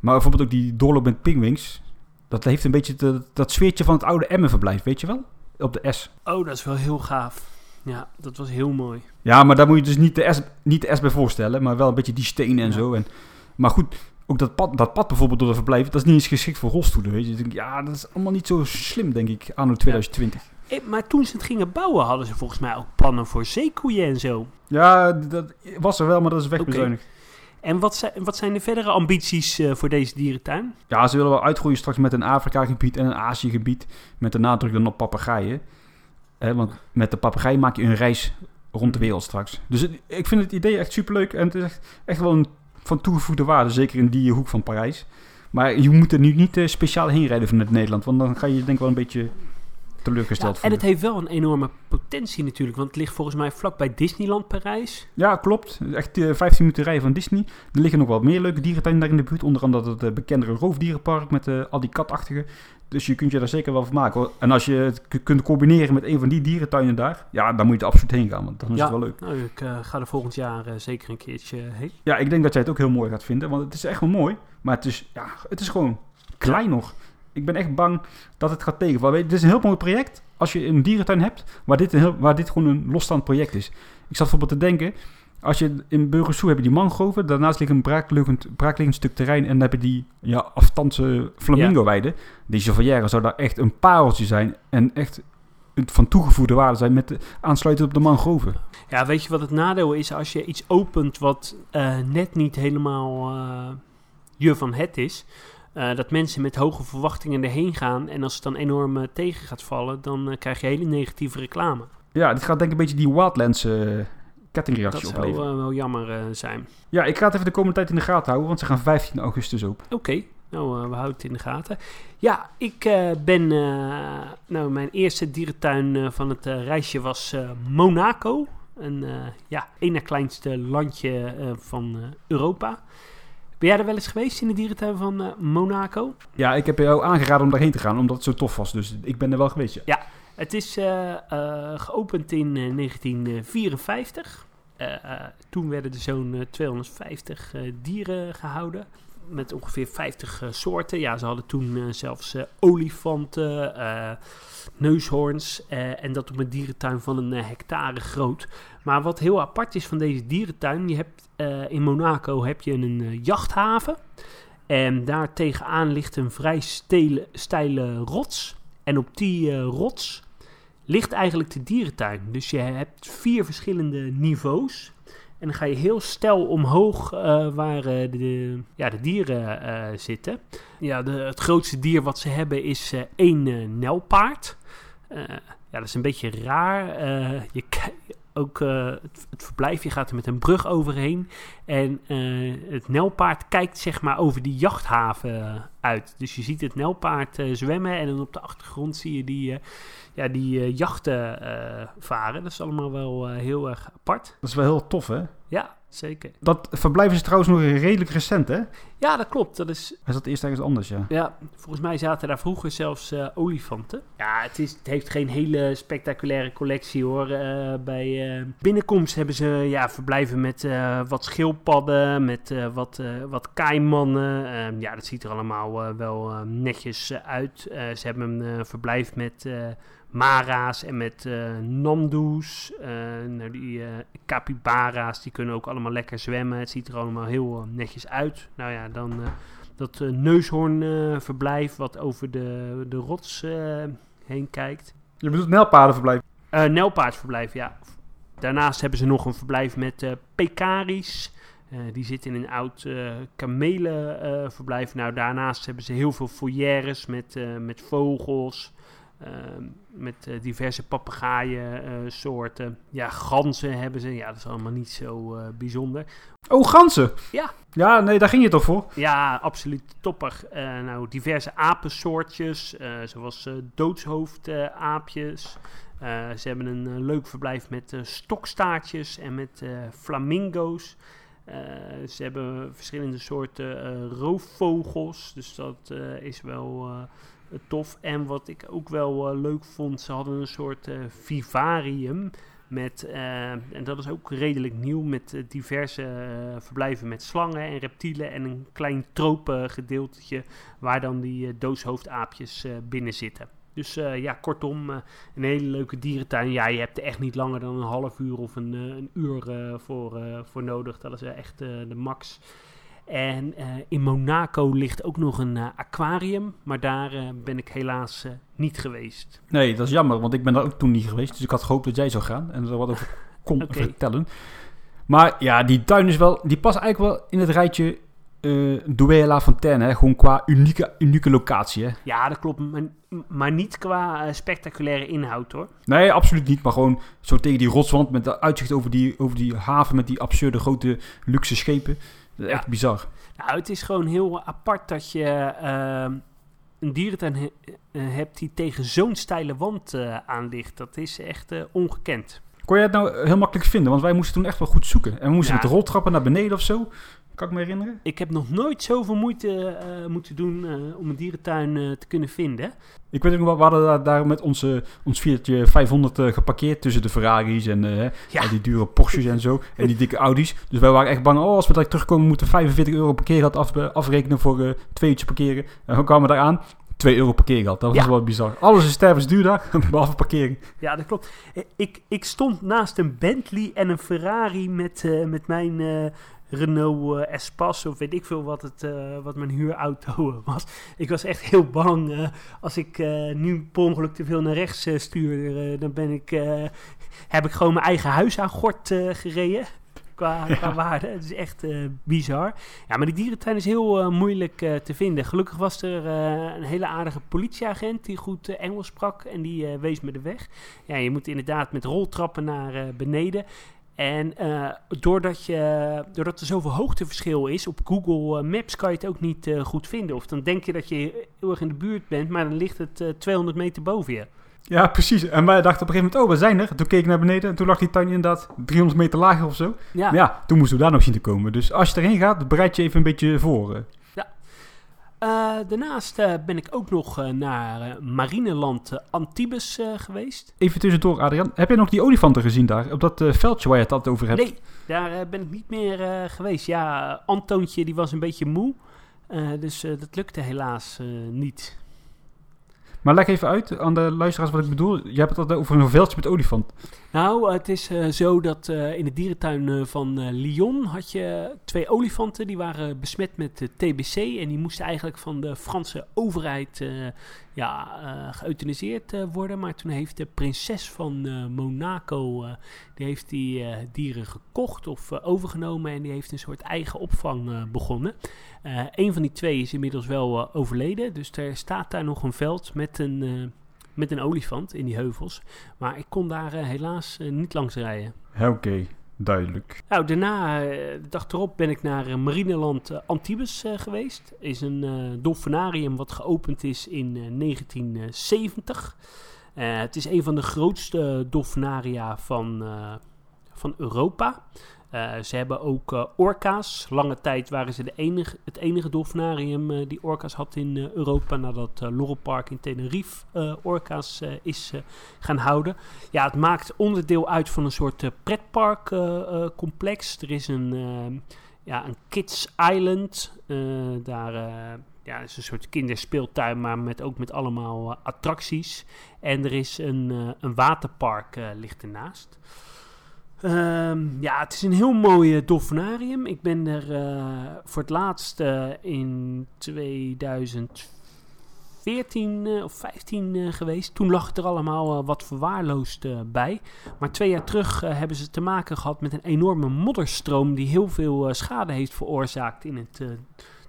[SPEAKER 2] Maar bijvoorbeeld ook die doorloop met pingwings. Dat heeft een beetje de- dat sfeertje van het oude Emmenverblijf, weet je wel? Op de S.
[SPEAKER 1] Oh, dat is wel heel gaaf. Ja, dat was heel mooi.
[SPEAKER 2] Ja, maar daar moet je dus niet de S, niet de S bij voorstellen, maar wel een beetje die stenen en
[SPEAKER 1] Ja.
[SPEAKER 2] zo. En, maar goed, ook dat pad, dat pad bijvoorbeeld door de verblijf, dat is niet eens geschikt voor rolstoelen, weet je. Denk, ja, dat is allemaal niet zo slim, denk ik, anno 2020.
[SPEAKER 1] Eh, maar toen ze het gingen bouwen, hadden ze volgens mij ook plannen voor zeekoeien en zo.
[SPEAKER 2] Ja, dat was er wel, maar dat is wegbezuinigd.
[SPEAKER 1] En wat zijn, wat zijn de verdere ambities eh, voor deze dierentuin?
[SPEAKER 2] Ja, ze willen wel uitgroeien straks met een Afrika-gebied en een Azië-gebied. Met de nadruk dan op papegaaien. Want met de papegaai maak je een reis rond de wereld straks. Dus ik vind het idee echt superleuk. En het is echt, echt wel een van toegevoegde waarde. Zeker in die hoek van Parijs. Maar je moet er nu niet eh, speciaal heen rijden vanuit Nederland. Want dan ga je denk ik wel een beetje teleurgesteld
[SPEAKER 1] Ja, en het heeft wel een enorme potentie natuurlijk, want het ligt volgens mij vlak bij Disneyland Parijs.
[SPEAKER 2] Ja, klopt. Echt eh, 15 minuten rijden van Disney. Er liggen nog wel meer leuke dierentuinen daar in de buurt. Onder andere het eh, bekendere roofdierenpark met eh, al die katachtige. Dus je kunt je daar zeker wel van maken. hoor. En als je het kunt combineren met een van die dierentuinen daar, ja, dan moet je er absoluut heen gaan. Want dan is het wel leuk.
[SPEAKER 1] Nou, ik eh, ga er volgend jaar eh, zeker een keertje heen.
[SPEAKER 2] Ja, ik denk dat jij het ook heel mooi gaat vinden. Want het is echt wel mooi. Maar het is, ja, het is gewoon klein nog. Ik ben echt bang dat het gaat tegenvallen. Je, Dit is een heel mooi project. Als je een dierentuin hebt, waar dit, een heel, waar dit gewoon een losstaand project is. Ik zat bijvoorbeeld te denken, als je in Burgersoe heb je die mangroven. Daarnaast ligt een braakliggend, braakliggend stuk terrein. En dan heb je die ja, afstandse flamingo-weide. Die Chevalière zou daar echt een pareltje zijn. En echt van toegevoegde waarde zijn met de, aansluitend op de mangroven.
[SPEAKER 1] Ja, weet je wat het nadeel is als je iets opent wat eh, net niet helemaal eh, je van het is? Eh, dat mensen met hoge verwachtingen erheen gaan en als het dan enorm eh, tegen gaat vallen, dan eh, krijg je hele negatieve reclame.
[SPEAKER 2] Ja, dit gaat denk ik een beetje die Wildlands kettingreactie
[SPEAKER 1] Dat zou
[SPEAKER 2] opleveren.
[SPEAKER 1] eh, wel jammer zijn.
[SPEAKER 2] Ja, ik ga het even de komende tijd in de gaten houden, want ze gaan 15 augustus open.
[SPEAKER 1] Oké, nou, we houden het in de gaten. Ja, ik ben... nou, mijn eerste dierentuin van het reisje was Monaco. Een ja, één na kleinste landje van Europa. Ben jij er wel eens geweest in de dierentuin van eh, Monaco?
[SPEAKER 2] Ja, ik heb jou aangeraden om daarheen te gaan, omdat het zo tof was. Dus ik ben er wel geweest, ja.
[SPEAKER 1] Het is eh, eh, geopend in eh, 1954. Eh, eh, toen werden er zo'n eh, 250 eh, dieren gehouden. Met ongeveer 50 eh, soorten. Ja, ze hadden toen eh, zelfs eh, olifanten, neushoorns. en dat op een dierentuin van een hectare groot. Maar wat heel apart is van deze dierentuin. Je hebt, in Monaco heb je een jachthaven. En daar tegenaan ligt een vrij stele, steile rots. En op die rots ligt eigenlijk de dierentuin. Dus je hebt vier verschillende niveaus. En dan ga je heel stijl omhoog eh, waar eh, de, ja, de dieren eh, zitten. Ja, de, het grootste dier wat ze hebben is één nelpaard. Ja, dat is een beetje raar. Je ki- ook eh, het, het verblijf, je gaat er met een brug overheen. En eh, het nelpaard kijkt zeg maar over die jachthaven uit. Dus je ziet het nelpaard eh, zwemmen en dan op de achtergrond zie je die, ja, die jachten varen. Dat is allemaal wel heel erg apart.
[SPEAKER 2] Dat is wel heel tof, hè?
[SPEAKER 1] Ja, zeker.
[SPEAKER 2] Dat verblijf is trouwens nog redelijk recent, hè?
[SPEAKER 1] Ja, dat klopt. Dat is,
[SPEAKER 2] Hij zat eerst ergens anders, ja.
[SPEAKER 1] ja, volgens mij zaten daar vroeger zelfs eh, olifanten. Ja, het, is, het heeft geen hele spectaculaire collectie hoor. Eh, bij eh, binnenkomst hebben ze ja, verblijven met eh, wat schildpadden, met eh, wat, eh, wat kaimannen. Eh, ja, dat ziet er allemaal eh, wel netjes uit. Eh, ze hebben een eh, verblijf met eh, mara's en met eh namdoes. Eh, nou, die eh capybara's, die kunnen ook allemaal lekker zwemmen. Het ziet er allemaal heel netjes uit. Nou ja, dan... dat neushoornverblijf wat over de, de rots heen kijkt.
[SPEAKER 2] Je bedoelt Nelpaardenverblijf.
[SPEAKER 1] Nelpaardverblijf, ja. Daarnaast hebben ze nog een verblijf met pekaris. Die zit in een oud kamelenverblijf. nou, daarnaast hebben ze heel veel foyeres met, met vogels. Eh, met eh, diverse papegaaiensoorten. soorten. ja, ganzen hebben ze. Ja, dat is allemaal niet zo eh, bijzonder.
[SPEAKER 2] Oh, ganzen!
[SPEAKER 1] Ja.
[SPEAKER 2] Ja, nee, daar ging je toch voor?
[SPEAKER 1] Ja, absoluut topper. Eh, nou, diverse apensoortjes, eh, zoals eh doodshoofdaapjes. Eh, ze hebben een eh, leuk verblijf met eh, stokstaartjes en met eh, flamingo's. Eh, ze hebben verschillende soorten eh, roofvogels, dus dat eh, is wel eh, tof. En wat ik ook wel eh, leuk vond, ze hadden een soort eh, vivarium. Met, eh, en dat is ook redelijk nieuw, met eh, diverse eh, verblijven met slangen en reptielen en een klein tropengedeeltetje waar dan die eh, doodshoofdaapjes eh, binnen zitten. Dus eh, ja, kortom, eh, een hele leuke dierentuin. Ja, je hebt er echt niet langer dan een half uur of een, eh, een uur eh, voor, eh, voor nodig. Dat is eh, echt eh, de max. En eh, in Monaco ligt ook nog een eh, aquarium, maar daar eh, ben ik helaas niet geweest.
[SPEAKER 2] Nee, dat is jammer, want ik ben daar ook toen niet geweest. Dus ik had gehoopt dat jij zou gaan en er wat over kon vertellen. Maar ja, die tuin is wel, die past eigenlijk wel in het rijtje eh Douai La Fontaine. Hè? Gewoon qua unieke, unieke locatie. Hè?
[SPEAKER 1] Ja, dat klopt, maar, maar niet qua spectaculaire inhoud hoor.
[SPEAKER 2] Nee, absoluut niet. Maar gewoon zo tegen die rotswand met de uitzicht over die, over die haven met die absurde grote luxe schepen.
[SPEAKER 1] Ja.
[SPEAKER 2] echt bizar.
[SPEAKER 1] Nou, het is gewoon heel apart dat je eh, een dierentuin he- eh, hebt die tegen zo'n steile wand eh, aan ligt. Dat is echt eh, ongekend.
[SPEAKER 2] Kon jij het nou heel makkelijk vinden? Want wij moesten toen echt wel goed zoeken. En we moesten
[SPEAKER 1] Ja.
[SPEAKER 2] met de roltrappen naar beneden of zo. Kan ik me herinneren?
[SPEAKER 1] Ik heb nog nooit zoveel moeite eh, moeten doen eh, om een dierentuin eh, te kunnen vinden.
[SPEAKER 2] Ik weet ook nog wel, we hadden daar, daar met onze, ons Fiatje 500 eh, geparkeerd tussen de Ferraris en eh,
[SPEAKER 1] Ja.
[SPEAKER 2] en die dure Porsches en zo. En die dikke Audi's. Dus wij waren echt bang, oh, als we daar terugkomen moeten we 45 euro parkeergeld af, afrekenen voor eh twee uurtjes parkeren. En we kwamen daar aan, 2 euro parkeergeld. Dat was
[SPEAKER 1] Ja.
[SPEAKER 2] wel bizar. Alles is stervensduur daar, behalve parkering.
[SPEAKER 1] Ja, dat klopt. Ik, ik stond naast een Bentley en een Ferrari met, eh, met mijn eh, Renault eh, Espace of weet ik veel wat, het, eh, wat mijn huurauto eh, was. Ik was echt heel bang. als ik nu per ongeluk te veel naar rechts stuur, dan ben ik, heb ik gewoon mijn eigen huis aan gort gereden. Qua, qua waarde. Het is echt bizar. Ja, maar die dierentuin is heel moeilijk te vinden. Gelukkig was er een hele aardige politieagent die goed Engels sprak en die wees me de weg. Ja, je moet inderdaad met roltrappen naar beneden. En eh, doordat, je, doordat er zoveel hoogteverschil is, op Google eh, Maps kan je het ook niet eh, goed vinden. Of dan denk je dat je heel erg in de buurt bent, maar dan ligt het eh, 200 meter boven je.
[SPEAKER 2] Ja, precies. En wij dachten op een gegeven moment, oh, we zijn er. Toen keek ik naar beneden en toen lag die tuin inderdaad 300 meter lager of zo.
[SPEAKER 1] Ja,
[SPEAKER 2] Maar ja, toen moesten we daar nog zien te komen. Dus als je erheen gaat, bereid je even een beetje voor. Eh.
[SPEAKER 1] Daarnaast eh, ben ik ook nog eh, naar marineland Antibes geweest.
[SPEAKER 2] Even tussendoor, Adrian. Heb jij nog die olifanten gezien daar? Op dat veldje waar je het altijd over hebt?
[SPEAKER 1] Nee, daar ben ik niet meer geweest. Ja, Antoontje die was een beetje moe. Dus dat lukte helaas niet.
[SPEAKER 2] Maar leg even uit aan de luisteraars wat ik bedoel. Je hebt het altijd over een veldje met olifant.
[SPEAKER 1] Nou, het is eh, zo dat eh, in de dierentuin eh, van Lyon had je twee olifanten. Die waren besmet met TBC. En die moesten eigenlijk van de Franse overheid ja, eh geëuthaniseerd eh, worden. Maar toen heeft de prinses van eh, Monaco, die heeft die dieren gekocht of overgenomen. En die heeft een soort eigen opvang begonnen. Een van die twee is inmiddels wel overleden. Dus er staat daar nog een veld met een, met een olifant in die heuvels. Maar ik kon daar helaas niet langs rijden.
[SPEAKER 2] Oké, duidelijk.
[SPEAKER 1] Nou, daarna, eh, de dag erop, ben ik naar eh, Marineland eh, Antibes geweest. is een dolfinarium wat geopend is in eh, 1970. Eh, het is een van de grootste dolfinaria van, van Europa. Eh, ze hebben ook eh, orka's. Lange tijd waren ze de enige, het enige dolfinarium eh, die orka's had in Europa. Nadat uh, Laurel Park in Tenerife orka's is gaan houden. Ja, het maakt onderdeel uit van een soort uh, pretparkcomplex. er is een, uh, ja, een Kids Island. Uh, daar uh, ja, is een soort kinderspeeltuin, maar met, ook met allemaal uh, attracties. En er is een, uh, een waterpark uh, ligt ernaast. Um, ja, het is een heel mooi dolfinarium. Ik ben er uh, voor het laatst uh, in 2014 uh, of 15 geweest. Toen lag het er allemaal wat verwaarloosd bij. Maar twee jaar terug hebben ze te maken gehad met een enorme modderstroom die heel veel schade heeft veroorzaakt in het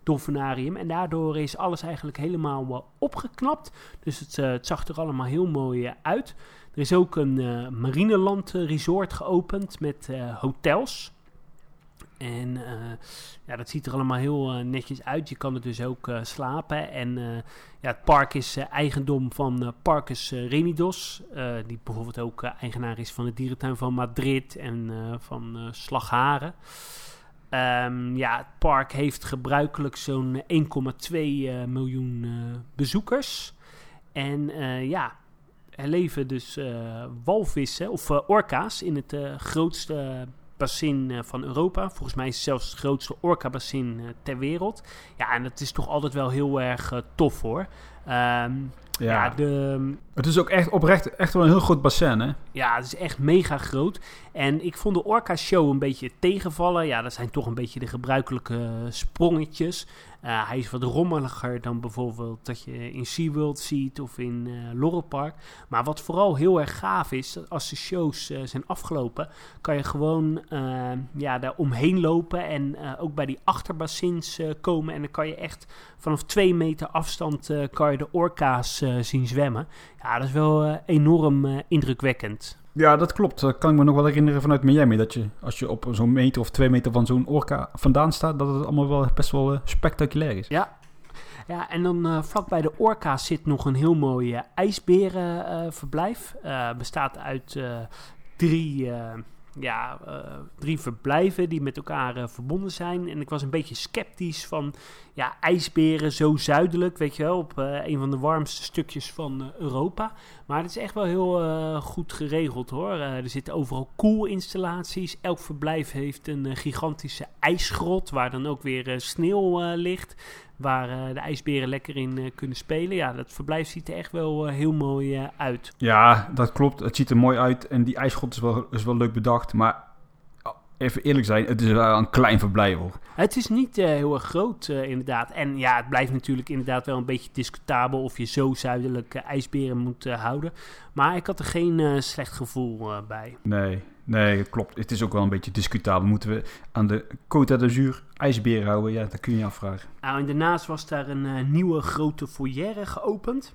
[SPEAKER 1] dolfinarium. En daardoor is alles eigenlijk helemaal opgeknapt. Dus het, het, zag er allemaal heel mooi uit. Er is ook een uh, marineland resort geopend met uh, hotels. En eh, ja, dat ziet er allemaal heel eh, netjes uit. Je kan er dus ook eh, slapen. En eh, ja, het park is eh, eigendom van eh, Parcus eh, Renidos. eh, die bijvoorbeeld ook eh, eigenaar is van de dierentuin van Madrid en eh, van eh, Slagharen. Ehm, ja, het park heeft gebruikelijk zo'n 1,2 eh, miljoen eh, bezoekers. En eh, ja, er leven dus eh, walvissen of eh, orka's in het eh, grootste bassin van Europa. Volgens mij is het zelfs het grootste orka-bassin ter wereld. Ja, en dat is toch altijd wel heel erg tof hoor. Ehm, ja.
[SPEAKER 2] Ja,
[SPEAKER 1] de,
[SPEAKER 2] het is ook echt oprecht echt wel een heel groot bassin, hè?
[SPEAKER 1] ja, het is echt mega groot. En ik vond de Orca-show een beetje tegenvallen. Ja, dat zijn toch een beetje de gebruikelijke sprongetjes. Eh, hij is wat rommeliger dan bijvoorbeeld dat je in SeaWorld ziet of in Park. Maar wat vooral heel erg gaaf is, als de shows eh, zijn afgelopen, kan je gewoon eh, ja, daar omheen lopen en ook bij die achterbassins komen. En dan kan je echt vanaf twee meter afstand kan je de orka's zien zwemmen. Ja, dat is wel enorm indrukwekkend.
[SPEAKER 2] Ja, dat klopt. Dat kan ik me nog wel herinneren vanuit Miami. Dat je, als je op zo'n meter of twee meter van zo'n orka vandaan staat, dat het allemaal wel best wel eh, spectaculair is.
[SPEAKER 1] Ja. Ja, en dan eh vlak bij de orka's zit nog een heel mooi eh, ijsberenverblijf. Bestaat uit drie, ja, eh, drie verblijven die met elkaar eh, verbonden zijn. En ik was een beetje sceptisch van ja, ijsberen zo zuidelijk, weet je wel, op eh, een van de warmste stukjes van Europa. Maar het is echt wel heel goed geregeld hoor. Er zitten overal koelinstallaties. Elk verblijf heeft een gigantische ijsgrot waar dan ook weer sneeuw ligt. Waar eh, de ijsberen lekker in eh, kunnen spelen. Ja, dat verblijf ziet er echt wel eh, heel mooi uit.
[SPEAKER 2] Ja, dat klopt. Het ziet er mooi uit en die ijsgrot is wel, is wel leuk bedacht. Maar even eerlijk zijn, het is wel een klein verblijf hoor.
[SPEAKER 1] Het is niet eh, heel erg groot, eh, inderdaad. En ja, het blijft natuurlijk inderdaad wel een beetje discutabel of je zo zuidelijk eh, ijsberen moet houden. Maar ik had er geen slecht gevoel bij.
[SPEAKER 2] Nee, nee, klopt. Het is ook wel een beetje discutabel. Moeten we aan de Côte d'Azur ijsberen houden? Ja, dat kun je afvragen.
[SPEAKER 1] Nou, en daarnaast was daar een nieuwe grote foyer geopend.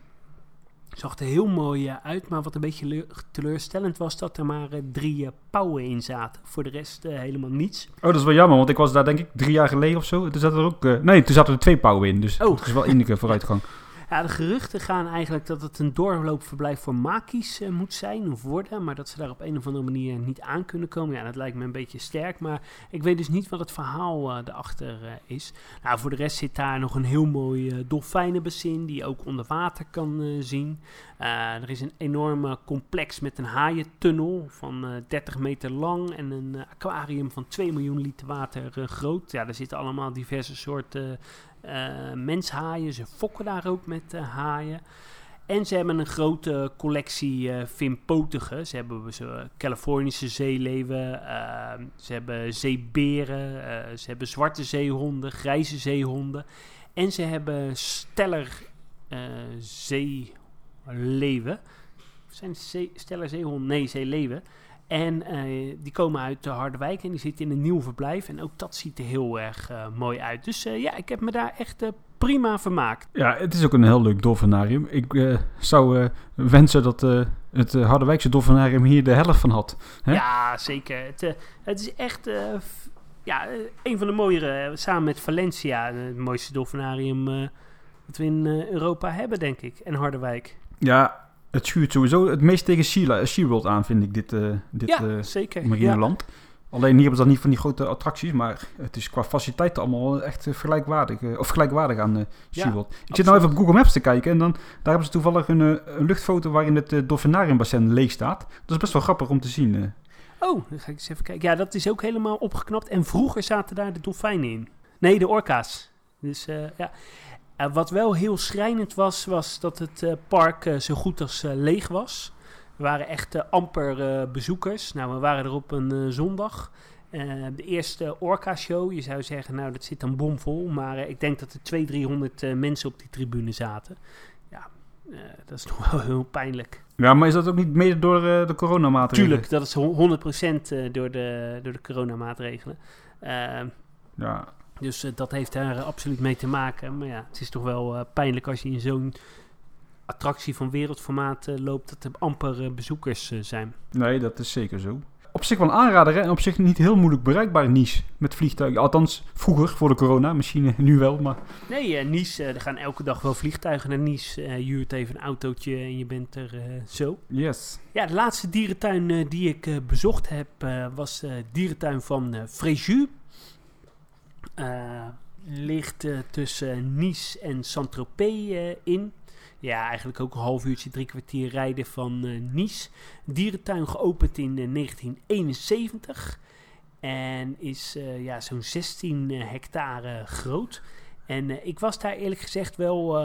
[SPEAKER 1] Zag er heel mooi eh, uit, maar wat een beetje leur- teleurstellend was dat er maar eh, drie eh, pauwen in zaten. Voor de rest helemaal niets.
[SPEAKER 2] Oh, dat is wel jammer, want ik was daar denk ik drie jaar geleden of zo. Toen zaten er ook... nee, toen zaten er twee pauwen in. Dus
[SPEAKER 1] Oh.
[SPEAKER 2] het is wel enige vooruitgang.
[SPEAKER 1] Ja, de geruchten gaan eigenlijk dat het een doorloopverblijf voor makies eh, moet zijn of worden. Maar dat ze daar op een of andere manier niet aan kunnen komen. Ja, dat lijkt me een beetje sterk. Maar ik weet dus niet wat het verhaal eh erachter eh, is. Nou, voor de rest zit daar nog een heel mooi dolfijnenbassin die je ook onder water kan zien. Er is een enorme complex met een haaientunnel van eh 30 meter lang en een aquarium van 2 miljoen liter water groot. Ja, daar zitten allemaal diverse soorten menshaaien. Ze fokken daar ook met eh, haaien. En ze hebben een grote collectie eh vinpotigen. Ze hebben zo, Californische zeeleeuwen, eh, ze hebben zeeberen, eh, ze hebben zwarte zeehonden, grijze zeehonden. En ze hebben steller eh, zeeleeuwen. Zijn zee, steller zeehonden? Nee, zeeleeuwen. En eh, die komen uit de Harderwijk en die zitten in een nieuw verblijf. En ook dat ziet er heel erg eh, mooi uit. Dus eh, ja, ik heb me daar echt prima vermaakt.
[SPEAKER 2] Ja, het is ook een heel leuk dolfinarium. Ik zou wensen dat het Harderwijkse dolfinarium hier de helft van had. Hè?
[SPEAKER 1] Ja, zeker. Het, het is echt ja, een van de mooiere, samen met Valencia, het mooiste dolfinarium dat we in Europa hebben, denk ik. En Harderwijk.
[SPEAKER 2] Ja, het schuurt sowieso het meest tegen Sea- SeaWorld aan, vind ik, dit, eh dit
[SPEAKER 1] ja,
[SPEAKER 2] eh,
[SPEAKER 1] zeker.
[SPEAKER 2] marineland. Alleen hier hebben ze dan niet van die grote attracties, maar het is qua faciliteiten allemaal echt eh, vergelijkwaardig, of gelijkwaardig aan
[SPEAKER 1] Ja,
[SPEAKER 2] SeaWorld. ik zit nou even op Google Maps te kijken en dan, daar hebben ze toevallig een, een luchtfoto waarin het uh, dolfinariumbassin leeg staat. Dat is best wel grappig om te zien.
[SPEAKER 1] Oh, dan ga ik eens even kijken. Ja, dat is ook helemaal opgeknapt. En vroeger zaten daar de dolfijnen in. Nee, de orka's. Dus ja. Eh, wat wel heel schrijnend was, was dat het eh, park eh, zo goed als leeg was. Er waren echt amper bezoekers. Nou, we waren er op een zondag. De eerste Orca-show, je zou zeggen, nou, dat zit dan bomvol. Maar ik denk dat er 200, 300 eh, mensen op die tribune zaten. Ja, dat is toch wel heel pijnlijk.
[SPEAKER 2] Ja, maar is dat ook niet mede door de coronamaatregelen?
[SPEAKER 1] Tuurlijk, dat is hon- 100% eh, door de, door de coronamaatregelen. Ehm,
[SPEAKER 2] Ja,
[SPEAKER 1] dus eh, dat heeft daar eh, absoluut mee te maken. Maar ja, het is toch wel eh, pijnlijk als je in zo'n attractie van wereldformaat loopt... dat er amper bezoekers zijn.
[SPEAKER 2] nee, dat is zeker zo. op zich wel een aanrader hè? en op zich niet heel moeilijk bereikbaar Nice met vliegtuigen. Althans, vroeger voor de corona, misschien nu wel, maar...
[SPEAKER 1] Nee, eh, Nice, er gaan elke dag wel vliegtuigen naar Nice. Eh, je huurt even een autootje en je bent er zo.
[SPEAKER 2] Yes.
[SPEAKER 1] Ja, de laatste dierentuin die ik bezocht heb was de dierentuin van Fréjus. Eh, ligt eh, tussen Nice en Saint-Tropez eh, in. Ja, eigenlijk ook een half uurtje, drie kwartier rijden van Nice. Dierentuin geopend in eh, 1971 en is ja, zo'n 16 eh, hectare groot. En ik was daar eerlijk gezegd wel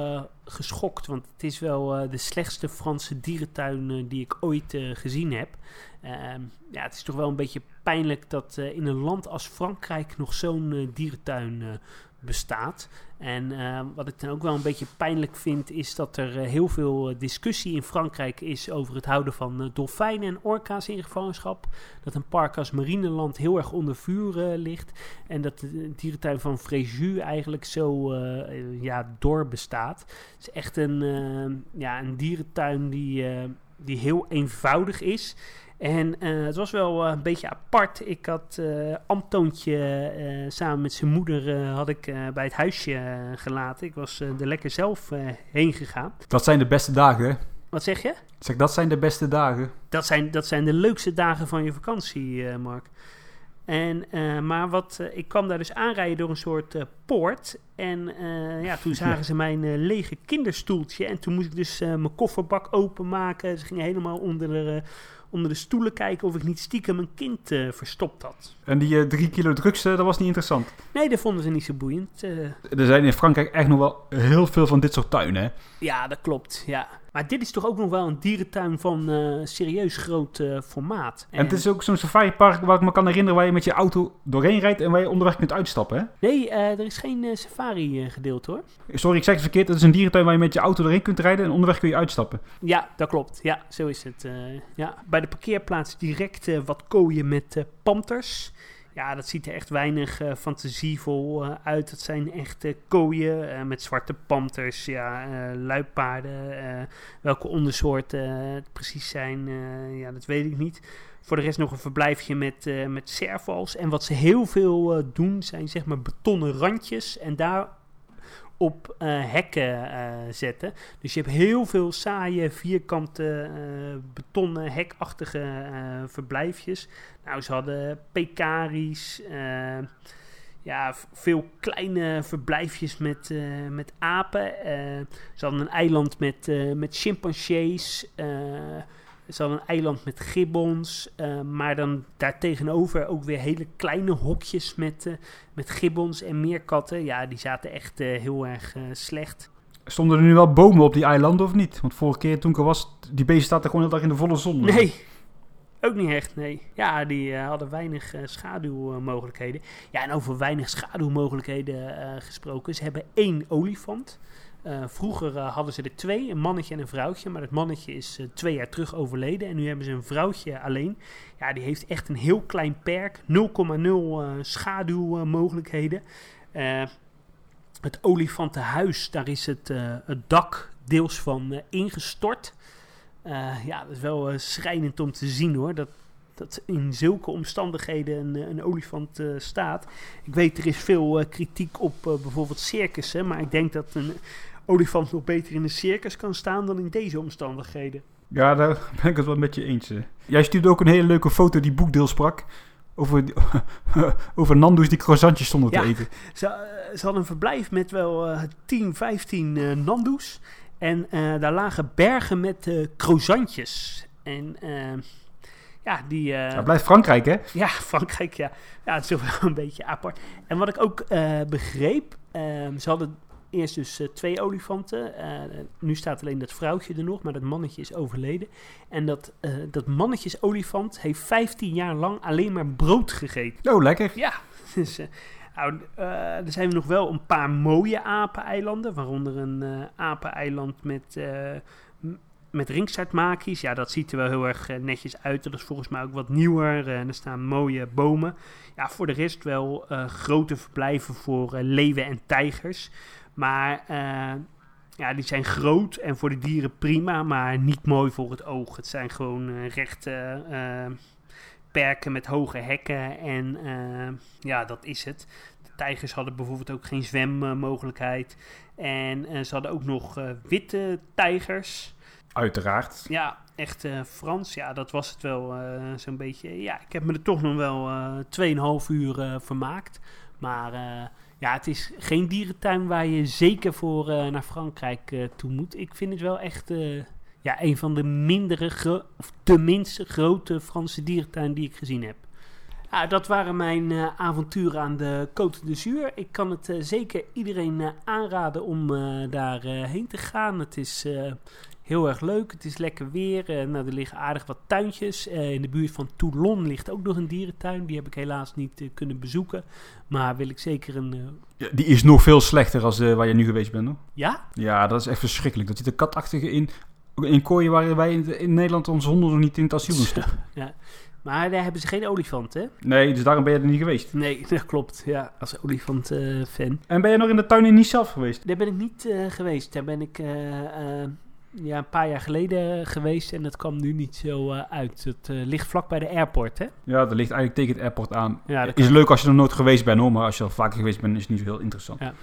[SPEAKER 1] geschokt, want het is wel de slechtste Franse dierentuin die ik ooit gezien heb. Ehm, ja, het is toch wel een beetje pijnlijk dat eh, in een land als Frankrijk nog zo'n eh, dierentuin eh, bestaat. En eh, wat ik dan ook wel een beetje pijnlijk vind, is dat er heel veel discussie in Frankrijk is over het houden van dolfijnen en orka's in gevangenschap. Dat een park als Marineland heel erg onder vuur ligt. En dat de dierentuin van Fréjus eigenlijk zo ja, doorbestaat. Het is echt een, eh, ja, een dierentuin die, die heel eenvoudig is. En eh, het was wel eh, een beetje apart. Ik had eh Antoontje samen met zijn moeder had ik, bij het huisje gelaten. Ik was er lekker zelf heen gegaan.
[SPEAKER 2] Dat zijn de beste dagen, hè?
[SPEAKER 1] Wat zeg je?
[SPEAKER 2] Ik Zeg, dat zijn de beste dagen.
[SPEAKER 1] Dat zijn, dat zijn de leukste dagen van je vakantie, Mark. En, maar wat, ik kwam daar dus aanrijden door een soort poort. En ja, toen zagen ze mijn lege kinderstoeltje. En toen moest ik dus mijn kofferbak openmaken. Ze gingen helemaal onder de, onder de stoelen kijken of ik niet stiekem een kind eh, verstopt had.
[SPEAKER 2] En die eh, drie kilo drugs, eh, dat was niet interessant.
[SPEAKER 1] Nee, dat vonden ze niet zo boeiend.
[SPEAKER 2] Er zijn in Frankrijk echt nog wel heel veel van dit soort tuinen, hè?
[SPEAKER 1] ja, dat klopt. Ja. Maar dit is toch ook nog wel een dierentuin van serieus groot formaat.
[SPEAKER 2] En het is ook zo'n safaripark waar ik me kan herinneren waar je met je auto doorheen rijdt en waar je onderweg kunt uitstappen, hè?
[SPEAKER 1] Nee, er is geen safari gedeelte hoor.
[SPEAKER 2] Sorry, ik zeg het verkeerd. Het is een dierentuin waar je met je auto doorheen kunt rijden en onderweg kun je uitstappen.
[SPEAKER 1] Ja, dat klopt. Ja, zo is het. ja. Bij de parkeerplaats direct eh, wat kooien met eh panters. Ja, dat ziet er echt weinig eh, fantasievol uit. Dat zijn echte kooien met zwarte panters, ja, luipaarden. welke ondersoorten het precies zijn, ja, dat weet ik niet. Voor de rest nog een verblijfje met, met servals. En wat ze heel veel doen, zijn zeg maar betonnen randjes. En daar op eh, hekken eh, zetten. Dus je hebt heel veel saaie, vierkante, eh, betonnen, hekachtige verblijfjes. Nou, ze hadden pekaries, eh, ja, veel kleine verblijfjes met, met apen. Ze hadden een eiland met, met chimpansees. Ze hadden een eiland met gibbons. eh, maar dan daartegenover ook weer hele kleine hokjes met, eh, met gibbons en meerkatten. Ja, die zaten echt eh, heel erg slecht.
[SPEAKER 2] Stonden er nu wel bomen op die eilanden of niet? Want vorige keer toen ik er was, die beest staat er gewoon heel dag in de volle zon.
[SPEAKER 1] Nee, ook niet echt, nee. Ja, die hadden weinig schaduwmogelijkheden. Ja, en over weinig schaduwmogelijkheden gesproken. Ze hebben één olifant. Eh, vroeger eh, hadden ze er twee, een mannetje en een vrouwtje. Maar het mannetje is eh, twee jaar terug overleden. En nu hebben ze een vrouwtje alleen. Ja, die heeft echt een heel klein perk. 0,0 eh, schaduwmogelijkheden. Het olifantenhuis, daar is het, het dak deels van ingestort. Ja, dat is wel schrijnend om te zien hoor. Dat, dat in zulke omstandigheden een, een olifant staat. Ik weet, er is veel kritiek op bijvoorbeeld circussen. Maar ik denk dat een olifant nog beter in een circus kan staan dan in deze omstandigheden.
[SPEAKER 2] Ja, daar ben ik het wel met je eens. hè. Jij stuurde ook een hele leuke foto die boekdeel sprak. Over, over Nando's die croissantjes stonden
[SPEAKER 1] Ja.
[SPEAKER 2] te eten.
[SPEAKER 1] Ze, eh, ze hadden een verblijf met wel eh 10, 15 eh, nandoes. En eh, daar lagen bergen met eh croissantjes. En eh, ja, die... eh,
[SPEAKER 2] Ja, blijft Frankrijk, hè?
[SPEAKER 1] Ja, Frankrijk, ja. Ja, het is wel een beetje apart. En wat ik ook eh, begreep, ehm, ze hadden eerst dus eh, twee olifanten. Eh, nu staat alleen dat vrouwtje er nog, maar dat mannetje is overleden. En dat, eh dat mannetjesolifant heeft 15 jaar lang alleen maar brood gegeten.
[SPEAKER 2] Oh, lekker.
[SPEAKER 1] Ja, dus... nou, er zijn nog wel een paar mooie apeneilanden, waaronder een eh apeneiland met, m- met ringstaartmakies. Ja, dat ziet er wel heel erg netjes uit. Dat is volgens mij ook wat nieuwer. en er staan mooie bomen. Ja, voor de rest wel grote verblijven voor leeuwen en tijgers. Maar eh, ja, die zijn groot en voor de dieren prima, maar niet mooi voor het oog. Het zijn gewoon eh, rechte eh, perken met hoge hekken en ja, dat is het. De tijgers hadden bijvoorbeeld ook geen zwemmogelijkheid. En ze hadden ook nog witte tijgers.
[SPEAKER 2] Uiteraard.
[SPEAKER 1] Ja, echt Frans. Ja, dat was het wel zo'n beetje. Ja, ik heb me er toch nog wel eh 2,5 uur vermaakt. Maar ja, het is geen dierentuin waar je zeker voor eh, naar Frankrijk eh, toe moet. Ik vind het wel echt eh, ja, een van de mindere, of tenminste grote Franse dierentuin die ik gezien heb. Ja, dat waren mijn avonturen aan de Côte d'Azur. Ik kan het zeker iedereen aanraden om daar heen te gaan. Het is heel erg leuk. Het is lekker weer. Eh, nou, er liggen aardig wat tuintjes. Eh, in de buurt van Toulon ligt ook nog een dierentuin. Die heb ik helaas niet eh, kunnen bezoeken. Maar wil ik zeker een...
[SPEAKER 2] Ja, die is nog veel slechter als waar je nu geweest bent, hoor.
[SPEAKER 1] ja?
[SPEAKER 2] Ja, dat is echt verschrikkelijk. Dat zit een katachtige in, in kooien waar wij in, in Nederland onze honden nog niet in het asiel stoppen.
[SPEAKER 1] Maar daar hebben ze geen olifant, hè?
[SPEAKER 2] Nee, dus daarom ben je er niet geweest.
[SPEAKER 1] Nee, dat klopt. Ja, als olifant-fan.
[SPEAKER 2] En ben je nog in de tuin in Nice zelf geweest?
[SPEAKER 1] Daar ben ik niet geweest. Daar ben ik ja, een paar jaar geleden geweest en dat kwam nu niet zo eh, uit. Het eh, ligt vlak bij de airport, hè?
[SPEAKER 2] Ja, dat ligt eigenlijk tegen het airport aan.
[SPEAKER 1] Ja,
[SPEAKER 2] is
[SPEAKER 1] kan.
[SPEAKER 2] leuk als je er nooit geweest bent, hoor. Maar als je al vaker geweest bent, is het niet zo heel interessant.
[SPEAKER 1] Ja.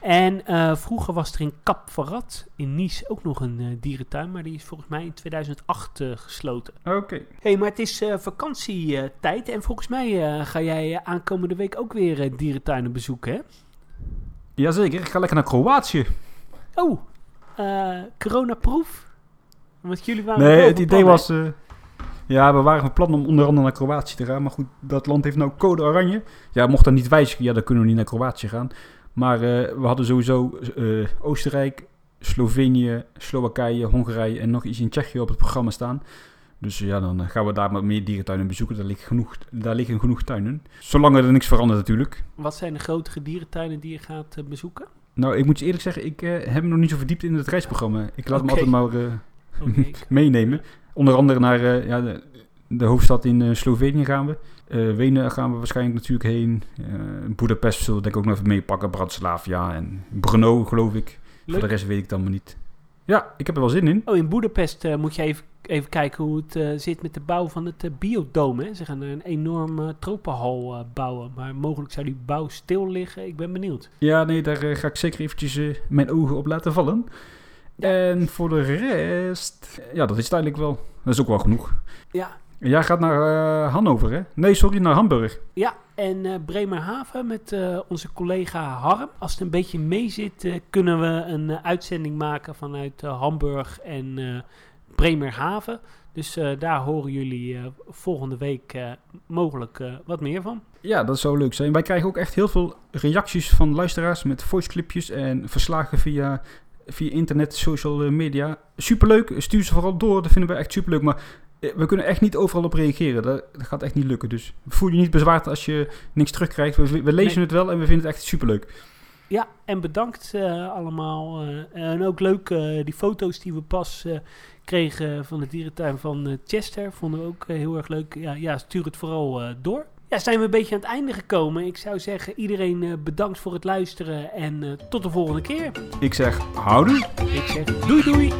[SPEAKER 1] En eh, vroeger was er in Cap Ferrat in Nice ook nog een dierentuin, maar die is volgens mij in 2008 eh, gesloten.
[SPEAKER 2] Oké.
[SPEAKER 1] Hey, maar het is vakantietijd en volgens mij ga jij aankomende week ook weer dierentuinen bezoeken, hè?
[SPEAKER 2] Jazeker, ik ga lekker naar Kroatië.
[SPEAKER 1] Oh, eh coronaproof? Want jullie waren
[SPEAKER 2] Nee, het idee
[SPEAKER 1] plan,
[SPEAKER 2] was... eh, ja, we waren van plan om onder andere naar Kroatië te gaan. Maar goed, dat land heeft nou code oranje. Ja, mocht dat niet wijzigen, ja, dan kunnen we niet naar Kroatië gaan. Maar eh, we hadden sowieso Oostenrijk, Slovenië, Slowakije, Hongarije en nog iets in Tsjechië op het programma staan. Dus ja, dan gaan we daar maar meer dierentuinen bezoeken. Daar, ligt genoeg, daar liggen genoeg tuinen. Zolang er niks verandert natuurlijk.
[SPEAKER 1] Wat zijn de grotere dierentuinen die je gaat bezoeken?
[SPEAKER 2] Nou, ik moet je eerlijk zeggen, ik eh, heb me nog niet zo verdiept in het reisprogramma. Ik laat me altijd maar... eh, meenemen. Onder andere naar eh, ja, de, de hoofdstad in Slovenië gaan we. Wenen gaan we waarschijnlijk natuurlijk heen. Budapest zullen we denk ik ook nog even meepakken. Bratislava en Brno geloof ik. Voor de rest weet ik het allemaal niet. Ja, ik heb er wel zin in.
[SPEAKER 1] Oh, in Boedapest eh, moet je even, even kijken hoe het eh, zit met de bouw van het eh, biodome. Hè? Ze gaan er een enorme tropenhal eh, bouwen, maar mogelijk zou die bouw stil liggen. Ik ben benieuwd.
[SPEAKER 2] Ja, nee, daar ga ik zeker eventjes mijn ogen op laten vallen. En voor de rest... Ja, dat is het eigenlijk wel. Dat is ook wel genoeg.
[SPEAKER 1] Ja,
[SPEAKER 2] Jij gaat naar Hannover, hè? Nee, sorry, naar Hamburg.
[SPEAKER 1] ja en Bremerhaven met onze collega Harm. Als het een beetje mee zit, kunnen we een uitzending maken vanuit Hamburg en Bremerhaven. Dus eh, daar horen jullie eh, volgende week eh, mogelijk wat meer van.
[SPEAKER 2] Ja, dat zou leuk zijn. Wij krijgen ook echt heel veel reacties van luisteraars met voiceclipjes en verslagen via, via internet, social media. Superleuk, stuur ze vooral door. Dat vinden we echt superleuk. Maar we kunnen echt niet overal op reageren. Dat, dat gaat echt niet lukken. Dus voel je niet bezwaard als je niks terugkrijgt. We, we lezen
[SPEAKER 1] Nee.
[SPEAKER 2] het wel en we vinden het echt superleuk.
[SPEAKER 1] Ja, en bedankt allemaal. en ook leuk, die foto's die we pas kregen van de dierentuin van eh, Chester. Vonden we ook eh, heel erg leuk. Ja, ja stuur het vooral eh, door. Ja, zijn we een beetje aan het einde gekomen. Ik zou zeggen, iedereen bedankt voor het luisteren. En tot de volgende keer.
[SPEAKER 2] Ik zeg, houdoe.
[SPEAKER 1] Ik zeg doei doei.